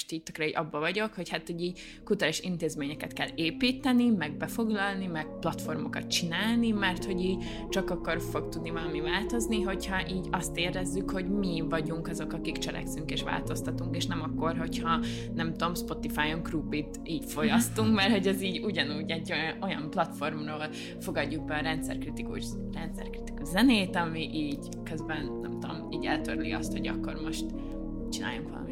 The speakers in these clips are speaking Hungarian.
most így tökre abba vagyok, hogy hát, hogy így kulturális intézményeket kell építeni, meg befoglalni, meg platformokat csinálni, mert hogy így csak akkor fog tudni valami változni, hogyha így azt érezzük, hogy mi vagyunk azok, akik cselekszünk és változtatunk, és nem akkor, hogyha nem tudom, Spotify-on krupit így folyasztunk, mert hogy ez így ugyanúgy egy olyan platformról fogadjuk be a rendszerkritikus, rendszerkritikus zenét, ami így közben, nem tudom, így eltörli azt, hogy akkor most csináljunk valamit.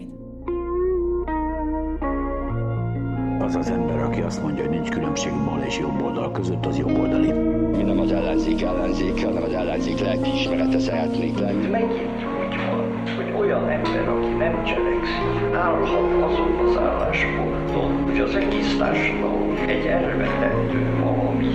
Az az ember, aki azt mondja, hogy nincs különbség bal és jobb oldal között, az jobb oldali. Mi nem az ellenzék ellenzék, hanem az ellenzék lelkiismerete szeretnék lenni. Megint úgy van, hogy olyan ember, aki nem cselekszik, állhat azon az állásponton, hogy az egész társadalom egy elvetendő valami.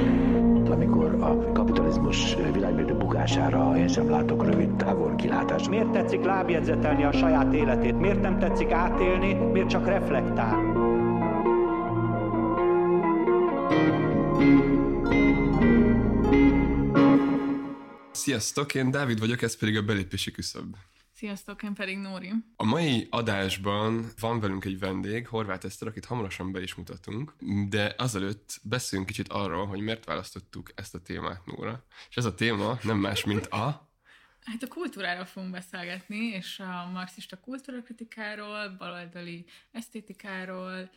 Amikor a kapitalizmus világmérdő bukására én sem látok rövid távol kilátást. Miért tetszik lábjegyzetelni a saját életét? Miért nem tetszik átélni? Miért csak reflektál? Sziasztok, én Dávid vagyok, ez pedig a belépési küszöb. Sziasztok, én pedig Nóri. A mai adásban van velünk egy vendég, Horváth Eszter, akit hamarosan be is mutatunk, de azelőtt beszéljünk kicsit arról, hogy miért választottuk ezt a témát, Nóra. És ez a téma nem más, mint a... Hát a kultúráról fogunk beszélgetni, és a marxista kultúrakritikáról, baloldali esztétikáról,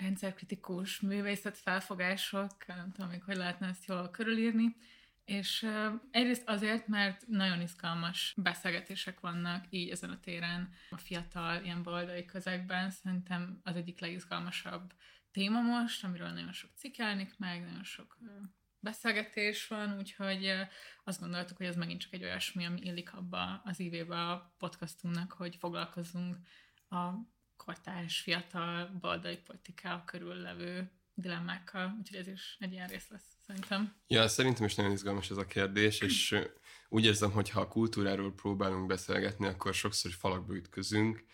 rendszerkritikus művészet felfogások, nem tudom még, hogy lehetne ezt jól körülírni, és egyrészt azért, mert nagyon izgalmas beszélgetések vannak így ezen a téren, a fiatal ilyen baloldali közegben. Szerintem az egyik legizgalmasabb téma most, amiről nagyon sok cikk jelenik meg, nagyon sok beszélgetés van, úgyhogy azt gondoltuk, hogy ez megint csak egy olyasmi, ami illik abba az ívébe a podcastunknak, hogy foglalkozzunk a kortárs, fiatal, baldai politikával körüllevő dilemmákkal, úgyhogy ez is egy ilyen rész lesz, szerintem. Ja, szerintem is nagyon izgalmas ez a kérdés, és úgy érzem, hogy ha a kultúráról próbálunk beszélgetni, akkor sokszor falakba ütközünk.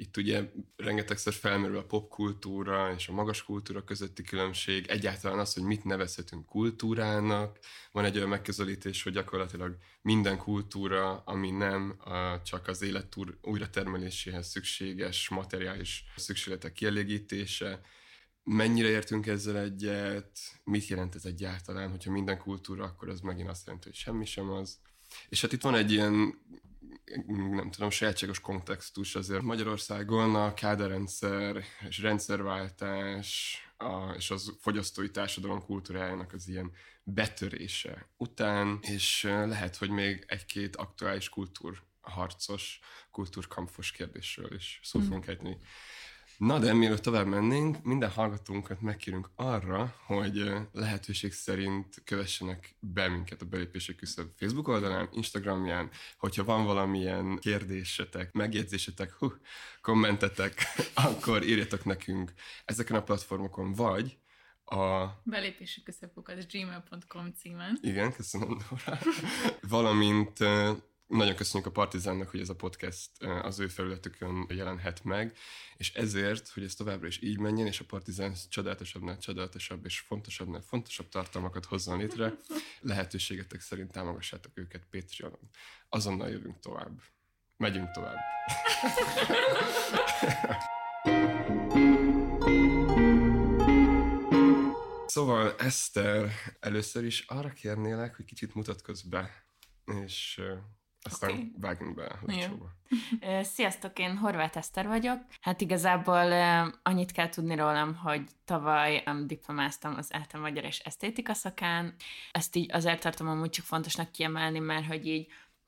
Itt ugye rengetegszer felmerül a popkultúra és a magas kultúra közötti különbség, egyáltalán az, hogy mit nevezhetünk kultúrának. Van egy olyan megközelítés, hogy gyakorlatilag minden kultúra, ami nem csak az élet újratermeléséhez szükséges materiális szükségletek kielégítése, mennyire értünk ezzel egyet, mit jelent ez egyáltalán, hogyha minden kultúra, akkor az megint azt jelenti, hogy semmi sem az. És hát itt van egy ilyen, nem tudom, sajátságos kontextus azért. Magyarországon a káderrendszer és rendszerváltás a, és az fogyasztói társadalom kultúrájának az ilyen betörése után, és lehet, hogy még egy-két aktuális kultúrharcos, kultúrkampfos kérdésről is szót fogunk mm. ejteni. Na de mielőtt tovább mennénk, minden hallgatónkat megkérünk arra, hogy lehetőség szerint kövessenek be minket a belépési küszöb Facebook oldalán, Instagramján, hogyha van valamilyen kérdésetek, megjegyzésetek, hú, kommentetek, akkor írjatok nekünk ezeken a platformokon, vagy a... Belépési küszöbök gmail.com címen. Igen, köszönöm, Dora. Valamint nagyon köszönjük a Partizánnak, hogy ez a podcast az ő felületükön jelenhet meg, és ezért, hogy ez továbbra is így menjen, és a Partizán csodálatosabbnál csodálatosabb és fontosabbnál fontosabb tartalmakat hozzon létre, lehetőségetek szerint támogassátok őket Patreonon. Azonnal jövünk tovább. Megyünk tovább. Szóval Eszter, először is arra kérnélek, hogy kicsit mutatkozz be, és aztán okay. vágjunk be a. Sziasztok, én Horváth Eszter vagyok. Hát igazából annyit kell tudni rólam, hogy tavaly diplomáztam az Eltem Magyar és Esztétika szakán. Ezt így azért tartom amúgy csak fontosnak kiemelni, mert hogy így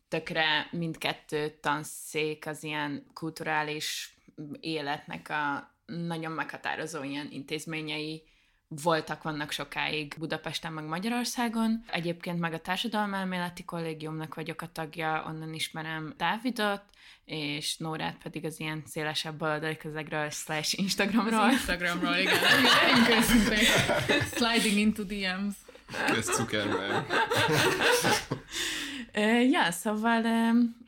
tökre mindkettő tanszék az ilyen kulturális életnek a nagyon meghatározó ilyen intézményei voltak, vannak sokáig Budapesten, meg Magyarországon. Egyébként meg a Társadalmelméleti Kollégiumnak vagyok a tagja, onnan ismerem Dávidot, és Nórát pedig az ilyen szélesebb baloldali közegről, slash Instagramról. Az Instagramról, igen. Sliding into DMs. Közcukerben. ja, szóval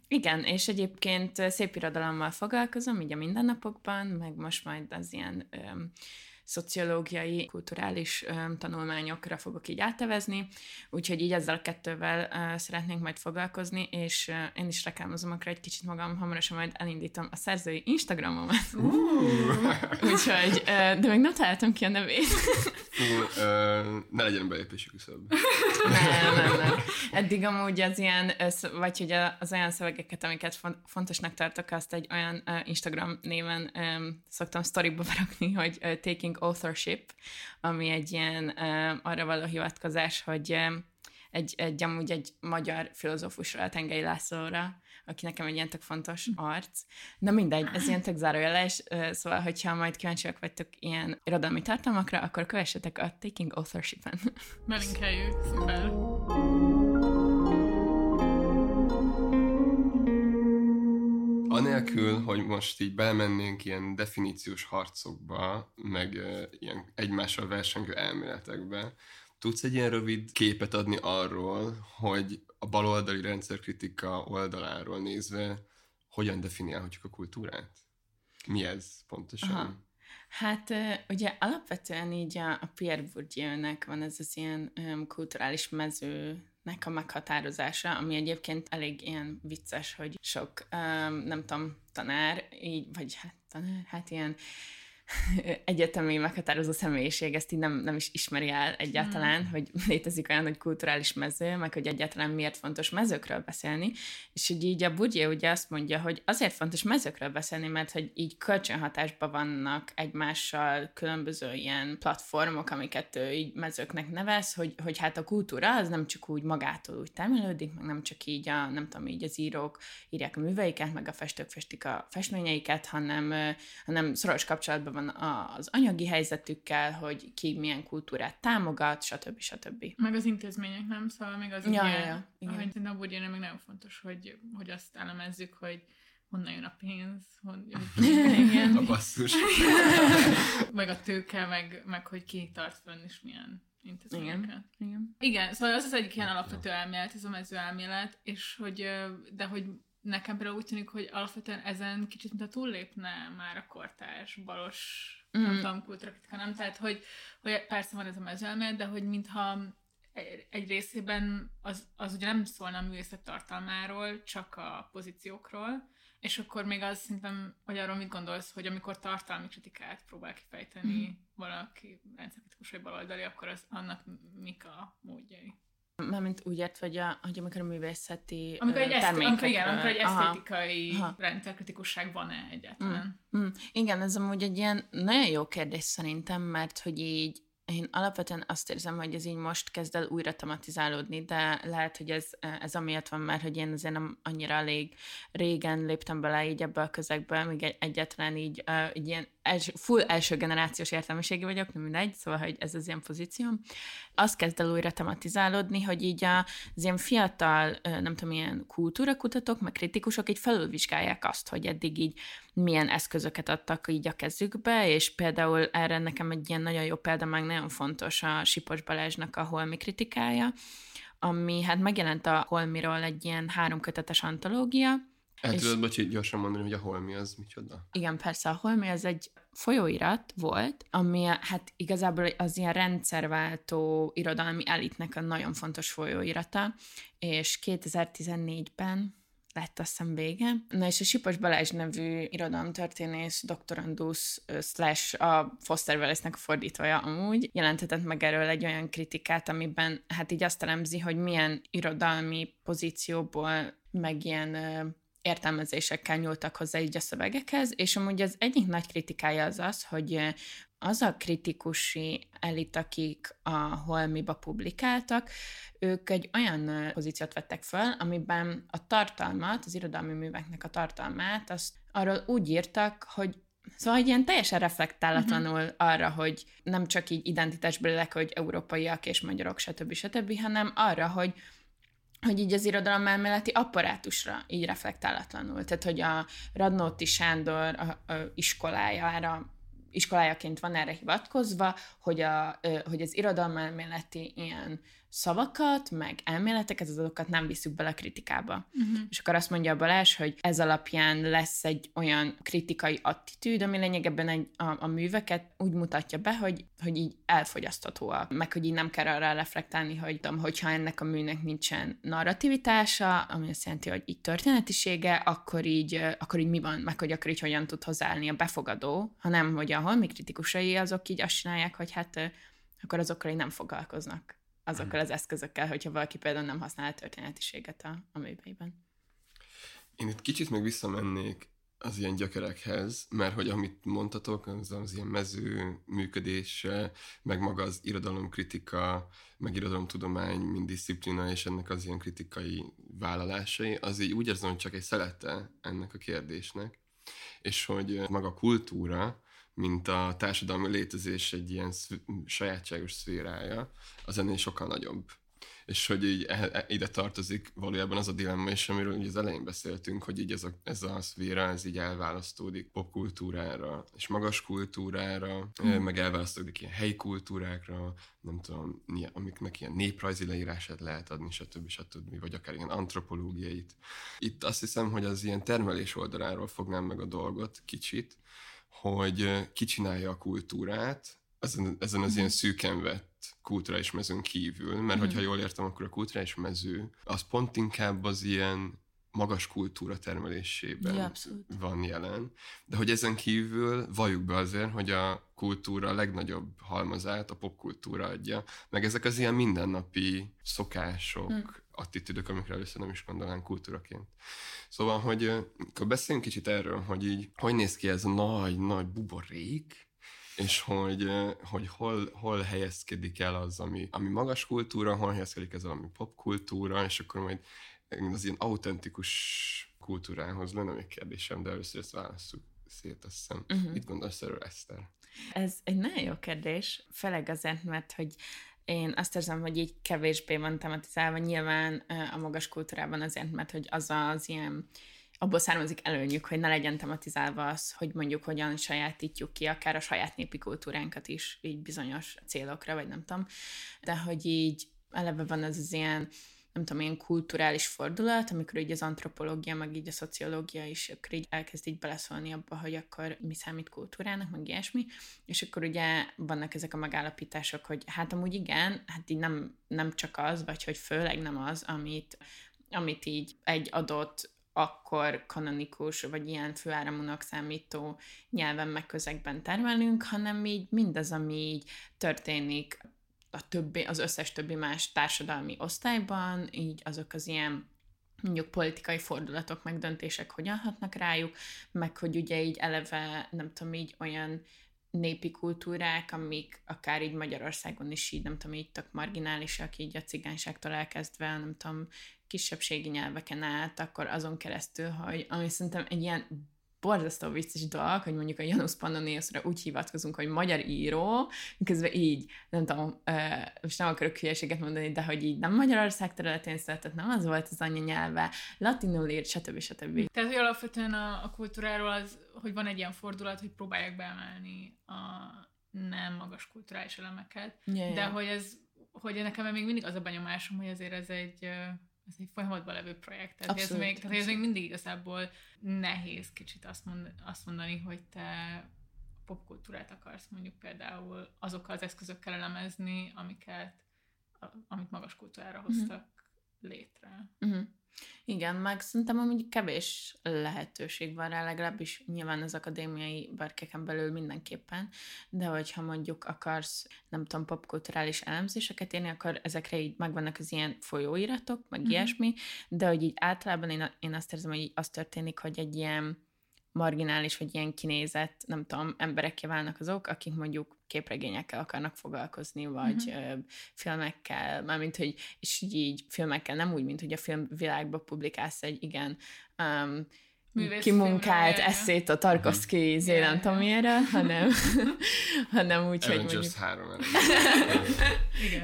igen, és egyébként szép irodalommal foglalkozom, így a mindennapokban, meg most majd az ilyen szociológiai, kulturális tanulmányokra fogok így átevezni, úgyhogy így ezzel a kettővel szeretnénk majd foglalkozni, és én is reklámozom akkor egy kicsit magam, hamarosan majd elindítom a szerzői Instagramomat. Uh, Úgyhogy, de még nem találtam ki a nevét. Fú, ne legyen belépési küszöb. nem, nem, nem. Eddig amúgy az ilyen, vagy hogy az olyan szövegeket, amiket fon- fontosnak tartok, azt egy olyan Instagram néven szoktam sztoriba berakni, hogy Taking Authorship, ami egy ilyen arra való hivatkozás, hogy egy, egy, amúgy egy magyar filozófusra, a Tengei Lászlóra, aki nekem egy ilyen tök fontos arc. Na mindegy, ez ilyen tök zárójeles, szóval, hogyha majd kíváncsiak vagytok ilyen irodalmi tartalmakra, akkor kövessetek a Taking Authorship-en. Belinkeljük, szuper. Anélkül, hogy most így belemennénk ilyen definíciós harcokba, meg ilyen egymással versengő elméletekbe, tudsz egy ilyen rövid képet adni arról, hogy a baloldali rendszerkritika oldaláról nézve hogyan definiálhatjuk a kultúrát? Mi ez pontosan? Aha. Hát ugye alapvetően így a, Pierre Bourdieu-nek van ez az ilyen um, kulturális mezőnek a meghatározása, ami egyébként elég ilyen vicces, hogy sok, um, nem tudom, tanár, így, vagy hát tanár, hát ilyen egyetemi meghatározó személyiség ezt így nem, nem is ismeri el egyáltalán, mm. hogy létezik olyan, hogy kulturális mező, meg hogy egyáltalán miért fontos mezőkről beszélni, és hogy így a Bourdieu ugye azt mondja, hogy azért fontos mezőkről beszélni, mert hogy így kölcsönhatásban vannak egymással különböző ilyen platformok, amiket ő így mezőknek nevez, hogy, hogy hát a kultúra az nem csak úgy magától úgy termelődik, meg nem csak így a, nem tudom, így az írók írják a műveiket, meg a festők festik a festményeiket, hanem, hanem szoros kapcsolatban van a- az anyagi helyzetükkel, hogy ki milyen kultúrát támogat, stb. stb. Meg az intézmények, nem? Szóval még az Ja, ugye, ja, ja, hogy szerintem még nagyon fontos, hogy, hogy azt elemezzük, hogy honnan jön a pénz, hon, hogy Igen. A basszus. meg a tőke, meg, meg hogy ki tart fönn, és milyen intézményeket. Igen. Igen. Igen, szóval az az egyik ilyen alapvető elmélet, ez a mező elmélet, és hogy, de hogy nekem például úgy tűnik, hogy alapvetően ezen kicsit, mint a túllépne már a kortárs, balos, mm. nem Mm. tudom, kultúrakritika, nem? Tehát, hogy, hogy persze van ez a mező elmélet, de hogy mintha egy részében az, az ugye nem szólna a művészet tartalmáról, csak a pozíciókról, és akkor még az szerintem, hogy arról mit gondolsz, hogy amikor tartalmi kritikát próbál kifejteni mm. valaki rendszerkritikus vagy baloldali, akkor az, annak mik a módjai? Mármint úgy ért, hogy, a, hogy amikor a művészeti Amikor egy, eszt, amikor, igen, termékekről- amikor egy esztétikai rendszerkritikusság van-e egyáltalán? Mm, igen, ez amúgy egy ilyen nagyon jó kérdés szerintem, mert hogy így én alapvetően azt érzem, hogy ez így most kezd el újra tematizálódni, de lehet, hogy ez, ez amiatt van, mert hogy én azért nem annyira elég régen léptem bele így ebbe a közegbe, még egy, egyáltalán így, uh, így ilyen első, full első generációs értelmiségi vagyok, nem mindegy, szóval, hogy ez az ilyen pozícióm. Azt kezd el újra tematizálódni, hogy így az ilyen fiatal, nem tudom, ilyen kultúrakutatók, meg kritikusok így felülvizsgálják azt, hogy eddig így milyen eszközöket adtak így a kezükbe, és például erre nekem egy ilyen nagyon jó példa, meg nagyon fontos a Sipos Balázsnak a holmi kritikája, ami hát megjelent a holmiról egy ilyen háromkötetes antológia, El És- tudod, bocsi, gyorsan mondani, hogy a holmi az micsoda? igen, persze a Holmi az egy folyóirat volt, ami hát igazából az ilyen rendszerváltó irodalmi elitnek a nagyon fontos folyóirata, és 2014-ben lett azt hiszem vége. Na és a Sipos Balázs nevű irodalomtörténész, doktorandusz, slash a Foster Wallace-nek a fordítója amúgy, jelentetett meg erről egy olyan kritikát, amiben hát így azt elemzi, hogy milyen irodalmi pozícióból, meg ilyen ö, értelmezésekkel nyúltak hozzá így a szövegekhez, és amúgy az egyik nagy kritikája az az, hogy az a kritikusi elit, akik a Holmiba publikáltak, ők egy olyan pozíciót vettek föl, amiben a tartalmat, az irodalmi műveknek a tartalmát, azt arról úgy írtak, hogy Szóval hogy ilyen teljesen reflektálatlanul uh-huh. arra, hogy nem csak így identitásbelileg, hogy európaiak és magyarok, stb. stb., hanem arra, hogy hogy így az irodalom elméleti apparátusra így reflektálatlanul. Tehát, hogy a Radnóti Sándor a, a iskolájára iskolájaként van erre hivatkozva, hogy, a, hogy az irodalmelméleti ilyen szavakat, meg elméleteket, azokat nem visszük bele a kritikába. Uh-huh. És akkor azt mondja a Balázs, hogy ez alapján lesz egy olyan kritikai attitűd, ami lényegében egy, a, a műveket úgy mutatja be, hogy, hogy így elfogyaszthatóak, meg hogy így nem kell arra reflektálni, hogy tudom, hogyha ennek a műnek nincsen narrativitása, ami azt jelenti, hogy így történetisége, akkor így, akkor így mi van, meg hogy akkor így hogyan tud hozzáállni a befogadó, hanem hogy a holmi kritikusai azok így azt csinálják, hogy hát akkor azokkal így nem foglalkoznak azokkal az eszközökkel, hogyha valaki például nem használ a történetiséget a, a műveiben. Én itt kicsit még visszamennék az ilyen gyökerekhez, mert hogy amit mondtatok, az az ilyen mező működése, meg maga az irodalomkritika, meg irodalomtudomány, mint disziplina, és ennek az ilyen kritikai vállalásai, az így úgy érzem, hogy csak egy szelete ennek a kérdésnek, és hogy maga a kultúra, mint a társadalmi létezés egy ilyen szv- sajátságos szférája, az ennél sokkal nagyobb. És hogy így e- e- ide tartozik valójában az a dilemma is, amiről ugye az elején beszéltünk, hogy így ez a, ez a szféra, ez így elválasztódik popkultúrára, és magas kultúrára, mm. meg elválasztódik ilyen helyi kultúrákra, nem tudom, amiknek ilyen néprajzi leírását lehet adni, stb. stb. vagy akár ilyen antropológiait. Itt azt hiszem, hogy az ilyen termelés oldaláról fognám meg a dolgot kicsit, hogy kicsinálja a kultúrát ezen, ezen az mm. ilyen szűken vett kulturális mezőn kívül, mert mm. hogyha jól értem, akkor a kulturális mező az pont inkább az ilyen magas kultúra termelésében ja, van jelen. De hogy ezen kívül valljuk be azért, hogy a kultúra a legnagyobb halmazát a popkultúra adja, meg ezek az ilyen mindennapi szokások, hmm. Attitűdök, amikre először nem is gondolnánk kultúraként. Szóval, hogy akkor beszéljünk kicsit erről, hogy így, hogy néz ki ez a nagy-nagy buborék, és hogy, hogy hol, hol helyezkedik el az, ami, ami magas kultúra, hol helyezkedik ez, ami popkultúra, és akkor majd az ilyen autentikus kultúrához lenne még kérdésem, de először ezt válaszoljuk szét, azt hiszem. Uh-huh. Mit gondolsz erről, Eszter? Ez egy nagyon jó kérdés, főleg azért, mert hogy én azt érzem, hogy így kevésbé van tematizálva, nyilván a magas kultúrában azért, mert hogy az az ilyen abból származik előnyük, hogy ne legyen tematizálva az, hogy mondjuk hogyan sajátítjuk ki akár a saját népi kultúránkat is, így bizonyos célokra, vagy nem tudom, de hogy így eleve van az az ilyen nem tudom, ilyen kulturális fordulat, amikor így az antropológia, meg így a szociológia is akkor így elkezd így beleszólni abba, hogy akkor mi számít kultúrának, meg ilyesmi, és akkor ugye vannak ezek a megállapítások, hogy hát amúgy igen, hát így nem, nem csak az, vagy hogy főleg nem az, amit, amit így egy adott akkor kanonikus, vagy ilyen főáramúnak számító nyelven meg közegben termelünk, hanem így mindaz, ami így történik a többi, az összes többi más társadalmi osztályban, így azok az ilyen mondjuk politikai fordulatok, meg döntések hogyan hatnak rájuk, meg hogy ugye így eleve, nem tudom, így olyan népi kultúrák, amik akár így Magyarországon is így, nem tudom, így tök marginálisak, így a cigányságtól elkezdve, nem tudom, kisebbségi nyelveken át, akkor azon keresztül, hogy ami szerintem egy ilyen borzasztó vicces dolog, hogy mondjuk a Janusz Pannoniusra úgy hivatkozunk, hogy magyar író, miközben így, nem tudom, most nem akarok hülyeséget mondani, de hogy így nem Magyarország területén született, nem az volt az anyanyelve, latinul írt, stb. stb. Tehát, hogy alapvetően a, a kultúráról az, hogy van egy ilyen fordulat, hogy próbálják beemelni a nem magas kulturális elemeket, yeah, de yeah. hogy ez, hogy nekem még mindig az a benyomásom, hogy azért ez egy ez egy folyamatban levő projekt. Tehát, abszolút, ez még, tehát ez még mindig igazából nehéz kicsit azt, mond, azt mondani, hogy te popkultúrát akarsz mondjuk például azokkal az eszközökkel elemezni, amiket, amit magas kultúrára mhm. hoztak uh-huh. létre. Uh-huh. Igen, meg szerintem amúgy kevés lehetőség van rá, legalábbis nyilván az akadémiai berkeken belül mindenképpen, de hogyha mondjuk akarsz, nem tudom, popkulturális elemzéseket írni, akkor ezekre így megvannak az ilyen folyóiratok, meg mm-hmm. ilyesmi, de hogy így általában én, én azt érzem, hogy így az történik, hogy egy ilyen marginális, vagy ilyen kinézett, nem tudom, emberekkel válnak azok, akik mondjuk képregényekkel akarnak foglalkozni, vagy mm-hmm. filmekkel, mármint, hogy, és így, filmekkel, nem úgy, mint hogy a filmvilágba publikálsz egy igen um, kimunkált eszét a Tarkovsky mm. nem tudom hanem, hanem úgy, hogy mondjuk... három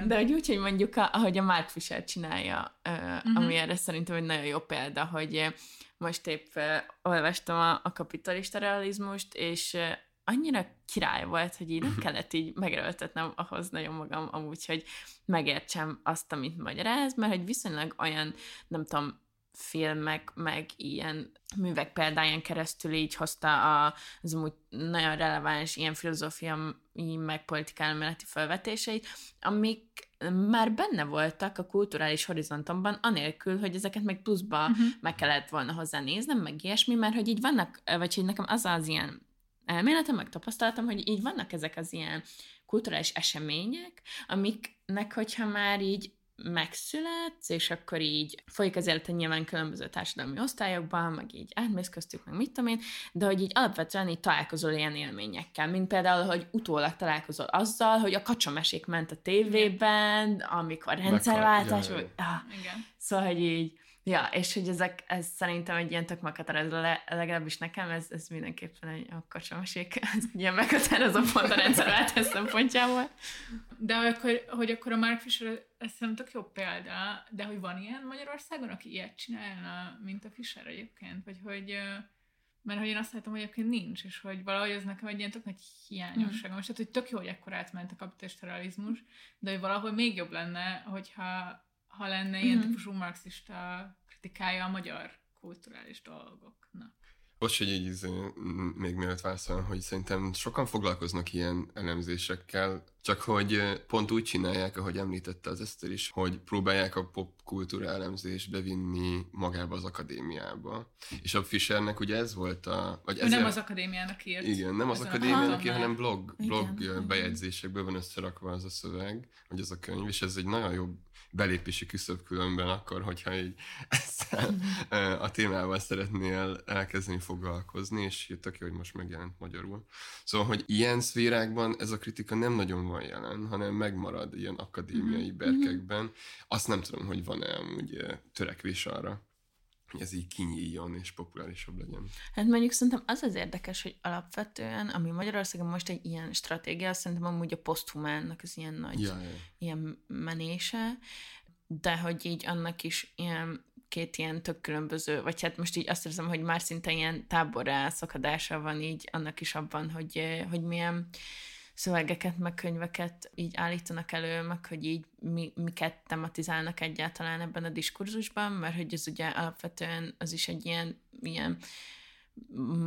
De hogy úgy, hogy mondjuk, ahogy a Mark Fisher csinálja, uh, ami erre szerintem egy nagyon jó példa, hogy most épp olvastam a, a kapitalista realizmust, és annyira király volt, hogy így nem kellett így megerőltetnem ahhoz nagyon magam amúgy, hogy megértsem azt, amit magyaráz, mert hogy viszonylag olyan, nem tudom, filmek, meg ilyen művek példáján keresztül így hozta a, az amúgy nagyon releváns ilyen filozófiai, meg politikai felvetéseit, amik már benne voltak a kulturális horizontomban, anélkül, hogy ezeket meg pluszba uh-huh. meg kellett volna hozzá néznem, meg ilyesmi, mert hogy így vannak, vagy hogy nekem az az ilyen elméletem, meg tapasztalatom, hogy így vannak ezek az ilyen kulturális események, amiknek, hogyha már így megszületsz, és akkor így folyik az élete nyilván különböző társadalmi osztályokban, meg így átmész köztük, meg mit tudom én, de hogy így alapvetően így találkozol ilyen élményekkel, mint például, hogy utólag találkozol azzal, hogy a kacsamesék ment a tévében, amikor rendszerváltás, vagy... Ah, Igen. Szóval, hogy így Ja, és hogy ezek, ez szerintem egy ilyen tök meghatározó, legalábbis nekem ez, ez mindenképpen egy kacsamesék, ez ilyen meghatározó pont a rendszerváltás szempontjából. De akkor, hogy akkor a Mark Fisher, ez szerintem tök jó példa, de hogy van ilyen Magyarországon, aki ilyet csinálna, mint a Fisher egyébként, vagy hogy mert hogy én azt látom, hogy egyébként nincs, és hogy valahogy ez nekem egy ilyen tök nagy hiányosság. Mm. Most tehát, hogy tök jó, hogy ekkor átment a kapitalista realizmus, de hogy valahol még jobb lenne, hogyha ha lenne ilyen mm. típusú marxista kritikája a magyar kulturális dolgoknak. Most, hogy így izé, még mielőtt válaszolom, hogy szerintem sokan foglalkoznak ilyen elemzésekkel, csak hogy pont úgy csinálják, ahogy említette az Eszter is, hogy próbálják a popkultúra elemzést bevinni magába az akadémiába. És a Fischernek ugye ez volt a... Vagy ezért, nem az akadémiának írt. Igen, nem az akadémiának írt, hanem blog, blog igen, bejegyzésekből van összerakva az a szöveg, vagy az a könyv, és ez egy nagyon jó belépési küszöb különben akkor, hogyha így ezzel a témával szeretnél elkezdeni foglalkozni, és tök jó, hogy most megjelent magyarul. Szóval, hogy ilyen szférákban ez a kritika nem nagyon van jelen, hanem megmarad ilyen akadémiai mhm. berkekben. Azt nem tudom, hogy van-e amúgy törekvés arra, hogy ez így kinyíljon és populárisabb legyen. Hát mondjuk szerintem az az érdekes, hogy alapvetően, ami Magyarországon most egy ilyen stratégia, szerintem amúgy a poszthumánnak az ilyen nagy ja, ja. ilyen menése, de hogy így annak is ilyen két ilyen tök különböző, vagy hát most így azt érzem, hogy már szinte ilyen táborra szakadása van így annak is abban, hogy, hogy milyen szövegeket, meg könyveket így állítanak elő, meg hogy így mi, miket tematizálnak egyáltalán ebben a diskurzusban, mert hogy ez ugye alapvetően az is egy ilyen, ilyen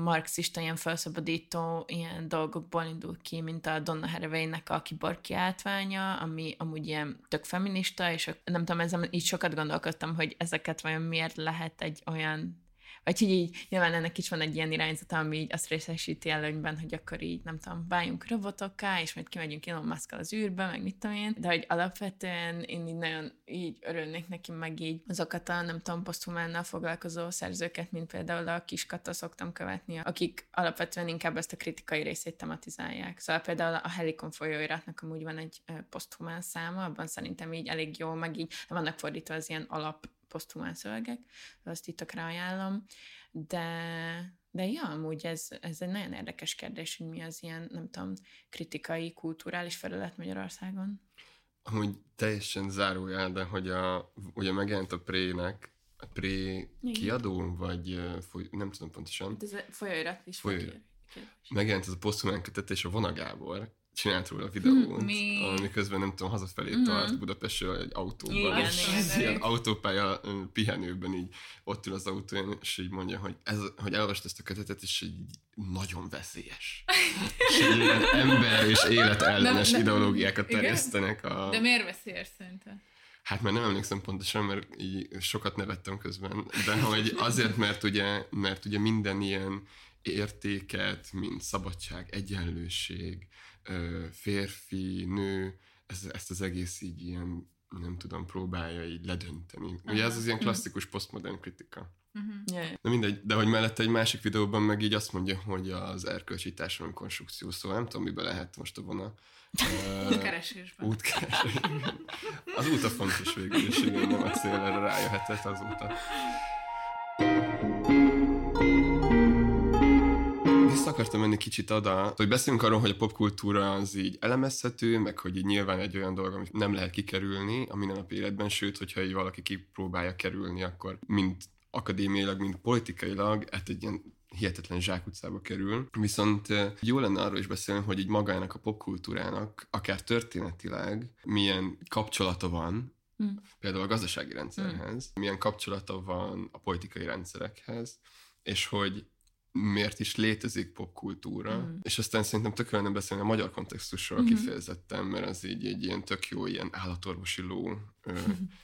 marxista, ilyen felszabadító ilyen dolgokból indul ki, mint a Donna Haraway-nek a kiborg kiáltványa, ami amúgy ilyen tök feminista, és nem tudom, ezen így sokat gondolkodtam, hogy ezeket vajon miért lehet egy olyan vagy hogy így nyilván ennek is van egy ilyen irányzata, ami így azt részesíti előnyben, hogy akkor így, nem tudom, váljunk robotokká, és majd kimegyünk Elon musk az űrbe, meg mit tudom én. De hogy alapvetően én így nagyon így örülnék neki, meg így azokat a, nem tudom, posztumánnal foglalkozó szerzőket, mint például a Kiskata szoktam követni, akik alapvetően inkább ezt a kritikai részét tematizálják. Szóval például a Helikon folyóiratnak amúgy van egy poszthumán száma, abban szerintem így elég jó, meg így vannak fordítva az ilyen alap posztumán szövegek, azt itt tökre ajánlom, de, de ja, amúgy ez, ez egy nagyon érdekes kérdés, hogy mi az ilyen, nem tudom, kritikai, kulturális felület Magyarországon. Amúgy teljesen zárójel, de hogy a, ugye megjelent a Prének, a Pré kiadó, vagy foly, nem tudom pontosan. Hát ez a folyóirat is. Folyóirat. Megjelent ez a posztumán kötet, és a Vona Gábor csinált róla a videót, Mi? ami közben nem tudom, hazafelé mm. tart Budapestről egy autóban, igen, és igen, ilyen autópálya pihenőben így ott ül az autóján, és így mondja, hogy, ez, hogy elolvast ezt a kötetet, és így nagyon veszélyes. és ilyen ember és élet ellenes ideológiákat terjesztenek. A... De miért veszélyes szerintem? Hát mert nem emlékszem pontosan, mert így sokat nevettem közben, de hogy azért, mert ugye, mert ugye minden ilyen értéket, mint szabadság, egyenlőség, férfi, nő, ez, ezt az egész így ilyen, nem tudom, próbálja így ledönteni. Aha. Ugye ez az ilyen mhm. klasszikus postmodern kritika. Uh-huh. Yeah. De mindegy, de hogy mellette egy másik videóban meg így azt mondja, hogy az erkölcsi társadalmi konstrukció, szóval nem tudom, miben lehet most a vona. Útkeresésben. Útkeresésben. Az út a fontos végül, és nem a cél, erre rájöhetett azóta. Akartam menni kicsit oda, hogy beszélünk arról, hogy a popkultúra az így elemezhető, meg hogy így nyilván egy olyan dolog, amit nem lehet kikerülni a mindennapi életben, sőt, hogyha így valaki kipróbálja kerülni, akkor mind akadémiailag, mint politikailag, hát egy ilyen hihetetlen zsákutcába kerül. Viszont jó lenne arról is beszélni, hogy így magának a popkultúrának, akár történetileg, milyen kapcsolata van mm. például a gazdasági rendszerhez, mm. milyen kapcsolata van a politikai rendszerekhez, és hogy miért is létezik popkultúra, mm. és aztán szerintem tök lenne beszélni a magyar kontextusról mm-hmm. kifejezetten, mert az így egy ilyen tök jó ilyen állatorvosi ló, ö,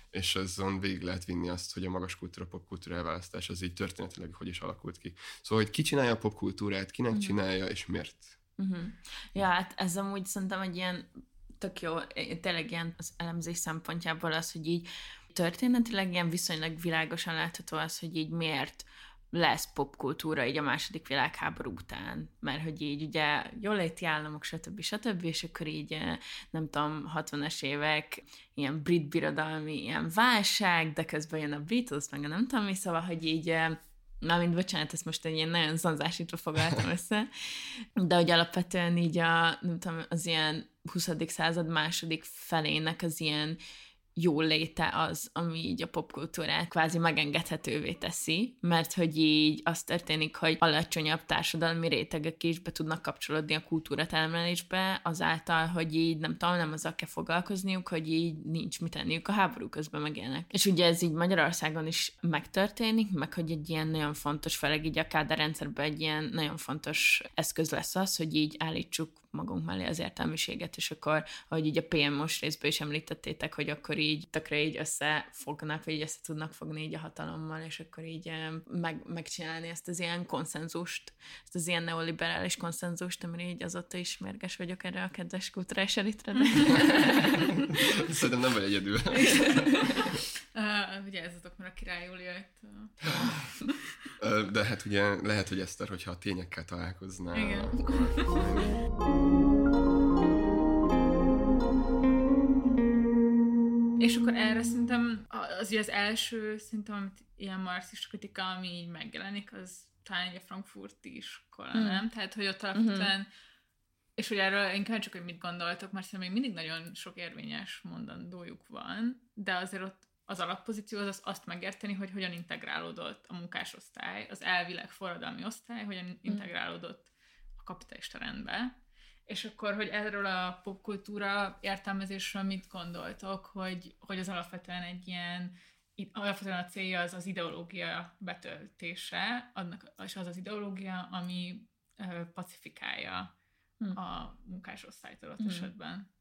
és azon végig lehet vinni azt, hogy a magas kultúra popkultúra elválasztás az így történetileg hogy is alakult ki. Szóval, hogy ki csinálja a popkultúrát, kinek mm. csinálja, és miért. Mm-hmm. Ja, hát ez amúgy szerintem egy ilyen tök jó, tényleg ilyen az elemzés szempontjából az, hogy így történetileg ilyen viszonylag világosan látható az, hogy így miért lesz popkultúra így a második világháború után, mert hogy így ugye jóléti államok, stb. stb. és akkor így eh, nem tudom, 60-as évek, ilyen brit birodalmi ilyen válság, de közben jön a Beatles, meg a nem tudom mi, szóval, hogy így eh, Na, mint bocsánat, ezt most egy ilyen nagyon zanzásítva foglaltam össze, de hogy alapvetően így a, nem tudom, az ilyen 20. század második felének az ilyen jó léte az, ami így a popkultúrát kvázi megengedhetővé teszi, mert hogy így az történik, hogy alacsonyabb társadalmi rétegek is be tudnak kapcsolódni a kultúra termelésbe, azáltal, hogy így nem tudom, nem azzal kell foglalkozniuk, hogy így nincs mit tenniük a háború közben megélnek. És ugye ez így Magyarországon is megtörténik, meg hogy egy ilyen nagyon fontos, főleg így a rendszerben egy ilyen nagyon fontos eszköz lesz az, hogy így állítsuk magunk mellé az értelmiséget, és akkor, ahogy így a PM most részben is említettétek, hogy akkor így tökre így összefognak, vagy így össze tudnak fogni így a hatalommal, és akkor így meg, megcsinálni ezt az ilyen konszenzust, ezt az ilyen neoliberális konszenzust, amire így azóta is mérges vagyok erre a kedves kulturális elitre. De... Szerintem nem vagy egyedül. Uh, vigyázzatok, mert a király jól jött. De hát ugye lehet, hogy Eszter, hogyha a tényekkel találkoznál, Igen. akkor... És akkor erre szerintem az, az első, szerintem, amit ilyen marxista kritika, ami így megjelenik, az talán egy a frankfurti iskola, hmm. nem? Tehát, hogy ott alapvetően hmm. És hogy erről inkább csak, hogy mit gondoltok, mert szerintem még mindig nagyon sok érvényes mondandójuk van, de azért ott az alappozíció az azt megérteni, hogy hogyan integrálódott a munkásosztály, az elvileg forradalmi osztály, hogyan mm. integrálódott a kapitalista rendbe. És akkor, hogy erről a popkultúra értelmezésről mit gondoltok, hogy, hogy az alapvetően egy ilyen, alapvetően a célja az az ideológia betöltése, annak, és az az ideológia, ami pacifikálja hmm. a munkásosztályt adott hmm. esetben.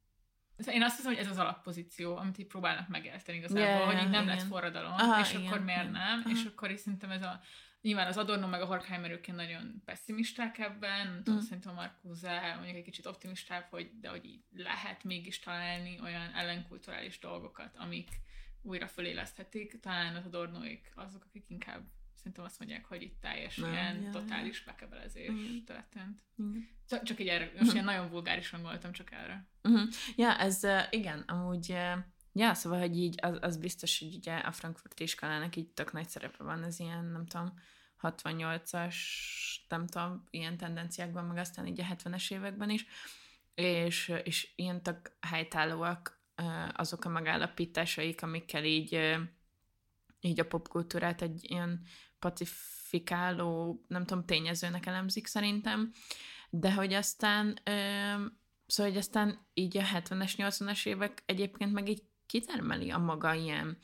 Én azt hiszem, hogy ez az alappozíció, amit így próbálnak megérteni igazából, yeah, hogy így nem igen. lett forradalom, Aha, és igen, akkor miért igen. nem, Aha. és akkor is szerintem ez a Nyilván az Adorno meg a Horkheimer őként nagyon pessimisták ebben, mm. tudom, szerintem a Marcuse mondjuk egy kicsit optimistább, hogy, de hogy így lehet mégis találni olyan ellenkulturális dolgokat, amik újra föléleszthetik. Talán az Adornoik azok, akik inkább szerintem azt mondják, hogy itt teljes nem, ilyen ja, totális bekebelezés uh-huh. történt. Uh-huh. Csak, csak így erre, most uh-huh. ilyen nagyon vulgárisan voltam csak erre. Uh-huh. Ja, ez uh, igen, amúgy uh, Ja, szóval, hogy így az, az biztos, hogy ugye a Frankfurt iskolának így tök nagy szerepe van, az ilyen, nem tudom, 68-as, nem tudom, ilyen tendenciákban, meg aztán így a 70-es években is, és, és ilyen tök helytállóak azok a megállapításaik, amikkel így, így a popkultúrát egy ilyen pacifikáló, nem tudom, tényezőnek elemzik szerintem, de hogy aztán, szóval, hogy aztán így a 70-es, 80-es évek egyébként meg így kitermeli a maga ilyen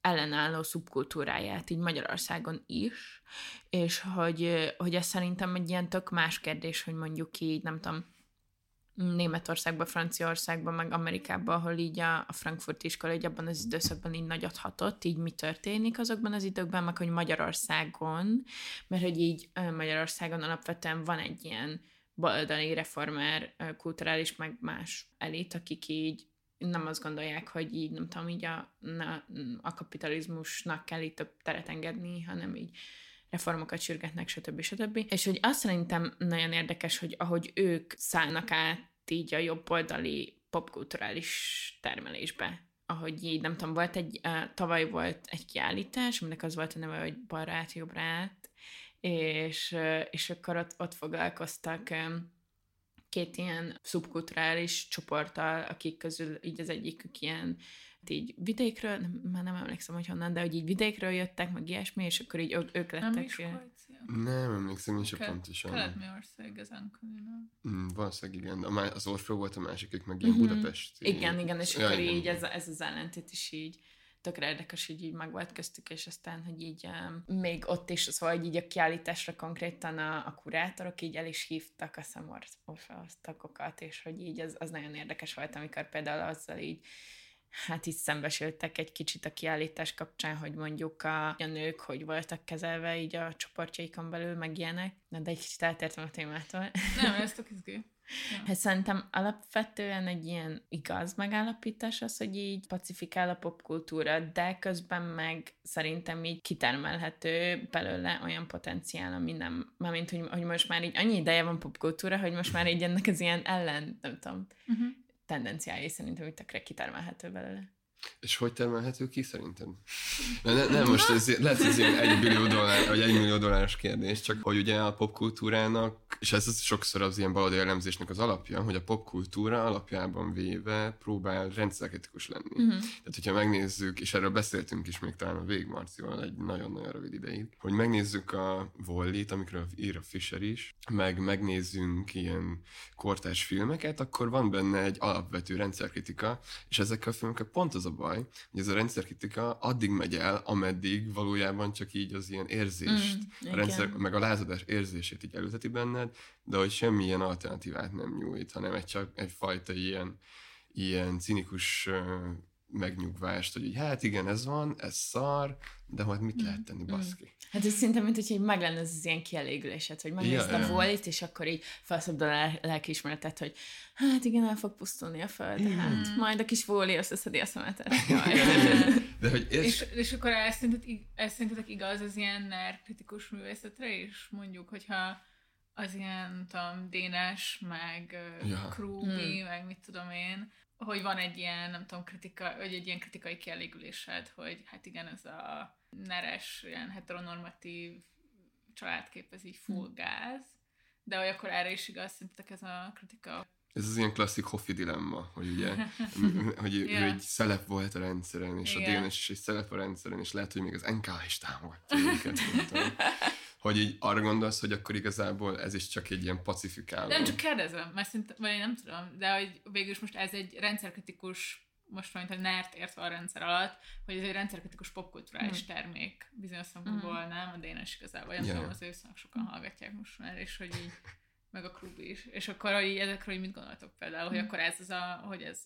ellenálló szubkultúráját így Magyarországon is, és hogy, hogy ez szerintem egy ilyen tök más kérdés, hogy mondjuk így, nem tudom, Németországban, Franciaországban, meg Amerikában, ahol így a, a Frankfurt iskola így abban az időszakban így nagyot hatott, így mi történik azokban az időkben, meg hogy Magyarországon, mert hogy így Magyarországon alapvetően van egy ilyen baloldali reformer, kulturális, meg más elit, akik így nem azt gondolják, hogy így, nem tudom, így a, na, a kapitalizmusnak kell itt több teret engedni, hanem így reformokat sürgetnek, stb. stb. És hogy azt szerintem nagyon érdekes, hogy ahogy ők szállnak át így a jobboldali popkulturális termelésbe, ahogy így, nem tudom, volt egy, uh, tavaly volt egy kiállítás, aminek az volt a neve, hogy balra át, jobbra át, és, uh, és akkor ott, ott foglalkoztak um, két ilyen szubkulturális csoporttal, akik közül így az egyikük ilyen így vidékről, nem, már nem emlékszem, hogy honnan, de hogy így vidékről jöttek, meg ilyesmi, és akkor így ők, ők Nem lettek. Miskolc? Nem emlékszem, én sem pontosan. Kelet-Magyarország ezen körül, nem? Mm, valószínűleg igen. A má- az Orfeo volt a másik, ők meg ilyen Mhm. Budapest. Igen, igen, és Ja, akkor igen, így igen. ez, ez az ellentét is így tökre érdekes, hogy így megvolt köztük, és aztán, hogy így um, még ott is, szóval hogy így a kiállításra konkrétan a, a kurátorok így el is hívtak a Samor tagokat, és hogy így az, az nagyon érdekes volt, amikor például azzal így hát így szembesültek egy kicsit a kiállítás kapcsán, hogy mondjuk a, a nők hogy voltak kezelve így a csoportjaikon belül, meg ilyenek. Na, de egy kicsit eltértem a témától. Nem, ez tök izgi. Hát szerintem alapvetően egy ilyen igaz megállapítás az, hogy így pacifikál a popkultúra, de közben meg szerintem így kitermelhető belőle olyan potenciál, ami nem, mármint, hogy, hogy most már így annyi ideje van popkultúra, hogy most már így ennek az ilyen ellen, nem tudom, Uh-huh. Tendenciái szerintem, hogy tökre kitermelhető belőle. És hogy termelhető ki szerintem? Ne, ne, nem, most ez, lehet, ez ilyen egy billió dollár, vagy egy millió dolláros kérdés, csak hogy ugye a popkultúrának, és ez az sokszor az ilyen baloldali elemzésnek az alapja, hogy a popkultúra alapjában véve próbál rendszerkritikus lenni. Uh-huh. Tehát, hogyha megnézzük, és erről beszéltünk is még talán a Végmarcival egy nagyon-nagyon rövid ideig, hogy megnézzük a Vollit, amikről ír a Fisher is, meg megnézzünk ilyen kortárs filmeket, akkor van benne egy alapvető rendszerkritika, és ezekkel a filmekkel pont az a baj, hogy ez a rendszerkritika addig megy el, ameddig valójában csak így az ilyen érzést, Mm, a rendszer, meg a lázadás érzését így elülteti benned, de hogy semmilyen alternatívát nem nyújt, hanem egy csak egyfajta ilyen, ilyen cinikus megnyugvást, hogy így, hát igen, ez van, ez szar, de majd mit lehet tenni, baszki? Hát ez szinte, mint hogyha így meg lenne ez az ilyen kielégülésed, hogy megnézd Ja, a volt, és akkor így felszabdul a lel- lelkiismeretet, hogy hát igen, el fog pusztulni a föld, hát majd a kis vóli összeszedi a szemetet. De hogy és, És, és akkor ez szerinted, ig- ez szerintetek igaz az ilyen NER kritikus művészetre is? Mondjuk, hogyha az ilyen, nem tudom, Dénes, meg Ja. ja. Krúbi, Hmm. meg mit tudom én, hogy van egy ilyen, nem tudom, kritika, vagy egy ilyen kritikai kielégülésed, hogy hát igen, ez a neres, ilyen heteronormatív családkép, ez így full gáz, de hogy akkor erre is igaz, szerintetek ez a kritika? ez az ilyen klasszik Hoffi dilemma, hogy ugye, hogy ő Ja. egy szelep volt a rendszeren, és Igen. a Dénes is egy szelep a rendszeren, és lehet, hogy még az NK is támogatja őket. Hogy így arra gondolsz, hogy akkor igazából ez is csak egy ilyen pacifikáló. Nem, csak kérdezem, mert szinte, vagy én nem tudom, de hogy végül is most ez egy rendszerkritikus, most mondjuk, hogy nert értve a rendszer alatt, hogy ez egy rendszerkritikus popkulturális Hmm. termék bizonyos szempontból, nem? A Dénes igazából, nem tudom, az ő szónak sokan hallgatják most már, és hogy így, meg a klub is. És akkor hogy ezekről így mit gondoltok például, hogy Hmm. akkor ez az a, hogy ez,